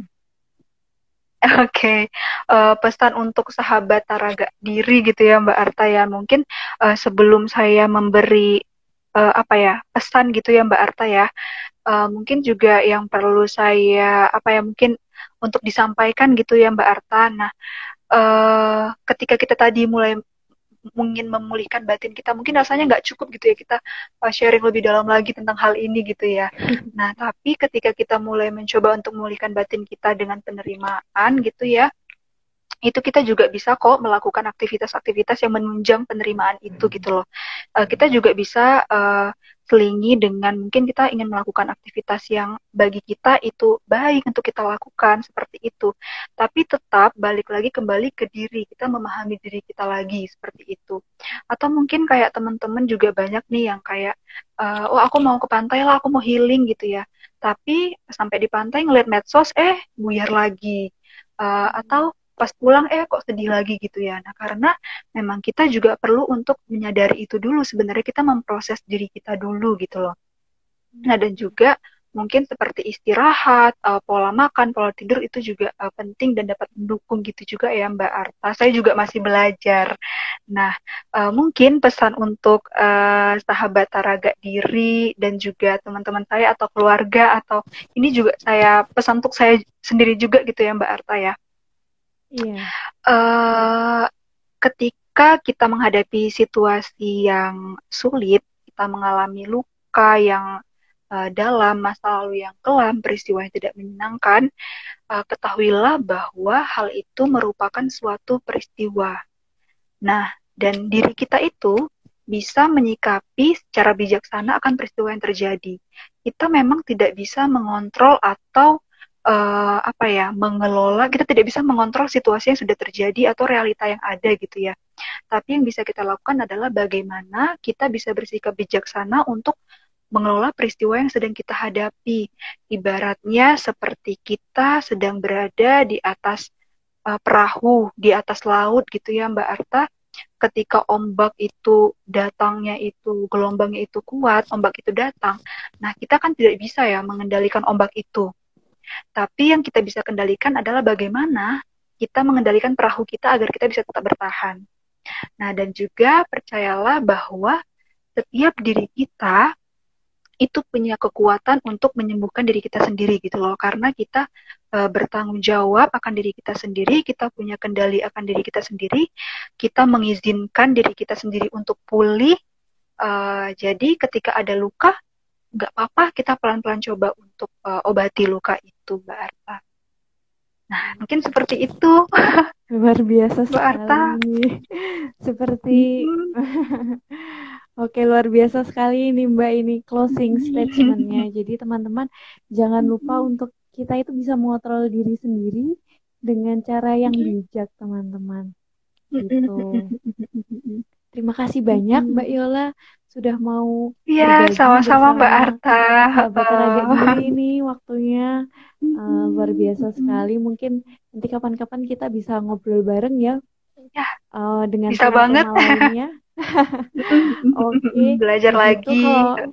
Oke, okay. uh, eh, pesan untuk sahabat taraga diri gitu ya Mbak Arta ya. Mungkin uh, sebelum saya memberi uh, apa ya pesan gitu ya Mbak Arta ya, uh, mungkin juga yang perlu saya apa ya mungkin untuk disampaikan gitu ya Mbak Arta. Nah, uh, ketika kita tadi mulai ingin memulihkan batin kita mungkin rasanya nggak cukup gitu ya kita uh, sharing lebih dalam lagi tentang hal ini gitu ya. Nah tapi ketika kita mulai mencoba untuk memulihkan batin kita dengan penerimaan gitu ya itu kita juga bisa kok melakukan aktivitas-aktivitas yang menunjang penerimaan itu gitu loh. Uh, kita juga bisa uh, selingi dengan mungkin kita ingin melakukan aktivitas yang bagi kita itu baik untuk kita lakukan seperti itu. Tapi tetap balik lagi kembali ke diri, kita memahami diri kita lagi seperti itu. Atau mungkin kayak teman-teman juga banyak nih yang kayak uh, oh aku mau ke pantai lah, aku mau healing gitu ya. Tapi sampai di pantai ngeliat medsos eh buyar lagi. Uh, atau pas pulang eh kok sedih lagi gitu ya. Nah, karena memang kita juga perlu untuk menyadari itu dulu sebenarnya kita memproses diri kita dulu gitu loh. Nah, dan juga mungkin seperti istirahat, uh, pola makan, pola tidur itu juga uh, penting dan dapat mendukung gitu juga ya Mbak Arta. Saya juga masih belajar. Nah, uh, mungkin pesan untuk uh, sahabat taraga diri dan juga teman-teman saya atau keluarga atau ini juga saya pesan untuk saya sendiri juga gitu ya Mbak Arta ya. Iya. Uh, ketika kita menghadapi situasi yang sulit, kita mengalami luka yang uh, dalam, masa lalu yang kelam, peristiwa yang tidak menyenangkan, uh, ketahuilah bahwa hal itu merupakan suatu peristiwa. Nah, dan diri kita itu bisa menyikapi secara bijaksana akan peristiwa yang terjadi. Kita memang tidak bisa mengontrol atau uh, apa ya mengelola kita tidak bisa mengontrol situasi yang sudah terjadi atau realita yang ada gitu ya. Tapi yang bisa kita lakukan adalah bagaimana kita bisa bersikap bijaksana untuk mengelola peristiwa yang sedang kita hadapi. Ibaratnya seperti kita sedang berada di atas uh, perahu di atas laut gitu ya Mbak Arta. Ketika ombak itu datangnya itu gelombangnya itu kuat ombak itu datang. Nah kita kan tidak bisa ya mengendalikan ombak itu tapi yang kita bisa kendalikan adalah bagaimana kita mengendalikan perahu kita agar kita bisa tetap bertahan. Nah, dan juga percayalah bahwa setiap diri kita itu punya kekuatan untuk menyembuhkan diri kita sendiri gitu loh karena kita e, bertanggung jawab akan diri kita sendiri kita punya kendali akan diri kita sendiri kita mengizinkan diri kita sendiri untuk pulih e, jadi ketika ada luka nggak apa-apa kita pelan-pelan coba untuk uh, obati luka itu Mbak Arta. Nah, mungkin seperti itu. Luar biasa Mbak Arta. seperti Oke, luar biasa sekali ini Mbak ini closing statementnya. Jadi teman-teman jangan lupa untuk kita itu bisa mengontrol diri sendiri dengan cara yang bijak, teman-teman. Gitu. Terima kasih banyak Mbak Yola sudah mau Iya, sama-sama Mbak Arta. Sahabat ini waktunya uh, luar biasa sekali. Mungkin nanti kapan-kapan kita bisa ngobrol bareng ya. Ya. Uh, dengan bisa banget. Oke. Okay. Belajar Begitu lagi. Kalau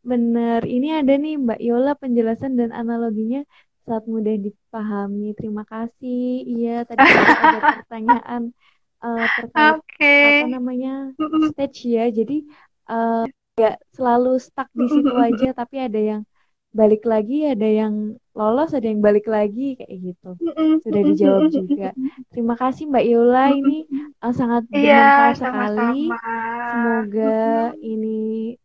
bener, ini ada nih Mbak Yola penjelasan dan analoginya saat mudah dipahami. Terima kasih. Iya, tadi ada pertanyaan uh, terkait okay. apa namanya stage ya. Jadi uh, selalu stuck di situ aja tapi ada yang balik lagi ada yang lolos ada yang balik lagi kayak gitu. Sudah dijawab juga. terima kasih Mbak Yola ini uh, sangat iya, bermanfaat sekali. Semoga ini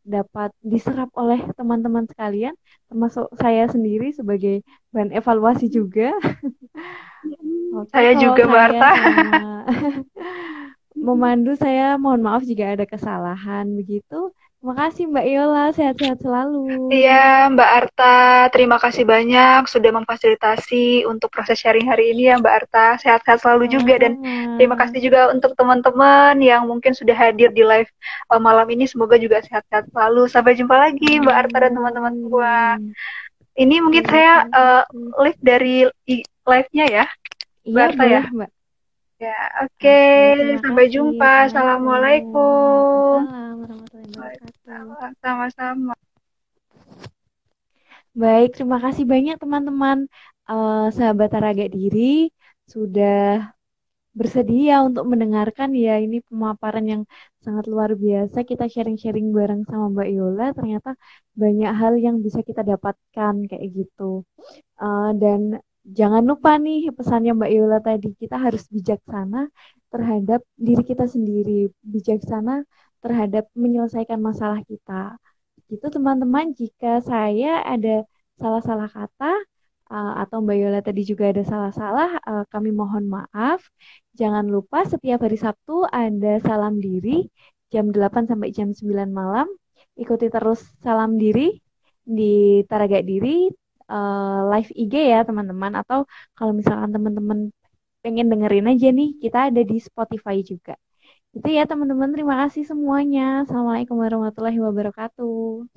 dapat diserap oleh teman-teman sekalian termasuk saya sendiri sebagai bahan evaluasi juga. Oke, saya juga Marta memandu saya mohon maaf jika ada kesalahan begitu. Terima kasih Mbak Yola, sehat-sehat selalu. Iya Mbak Arta, terima kasih banyak sudah memfasilitasi untuk proses sharing hari ini ya Mbak Arta. Sehat-sehat selalu juga dan terima kasih juga untuk teman-teman yang mungkin sudah hadir di live uh, malam ini. Semoga juga sehat-sehat selalu. Sampai jumpa lagi Mbak Arta dan teman-teman semua. Ini mungkin saya uh, live dari live-nya ya. Mbak iya, Arta ya. Mbak. Ya, oke. Okay. Sampai jumpa. Assalamualaikum. Sama-sama. Baik, terima kasih banyak teman-teman uh, sahabat Taraga Diri sudah bersedia untuk mendengarkan ya ini pemaparan yang sangat luar biasa kita sharing-sharing bareng sama Mbak Yola ternyata banyak hal yang bisa kita dapatkan kayak gitu uh, dan jangan lupa nih pesannya Mbak Yola tadi kita harus bijaksana terhadap diri kita sendiri bijaksana terhadap menyelesaikan masalah kita. Gitu teman-teman jika saya ada salah-salah kata uh, atau Mbak Yola tadi juga ada salah-salah uh, kami mohon maaf. Jangan lupa setiap hari Sabtu ada salam diri jam 8 sampai jam 9 malam. Ikuti terus salam diri di Taraga Diri uh, live IG ya teman-teman atau kalau misalkan teman-teman pengen dengerin aja nih kita ada di Spotify juga. Itu ya teman-teman terima kasih semuanya. Assalamualaikum warahmatullahi wabarakatuh.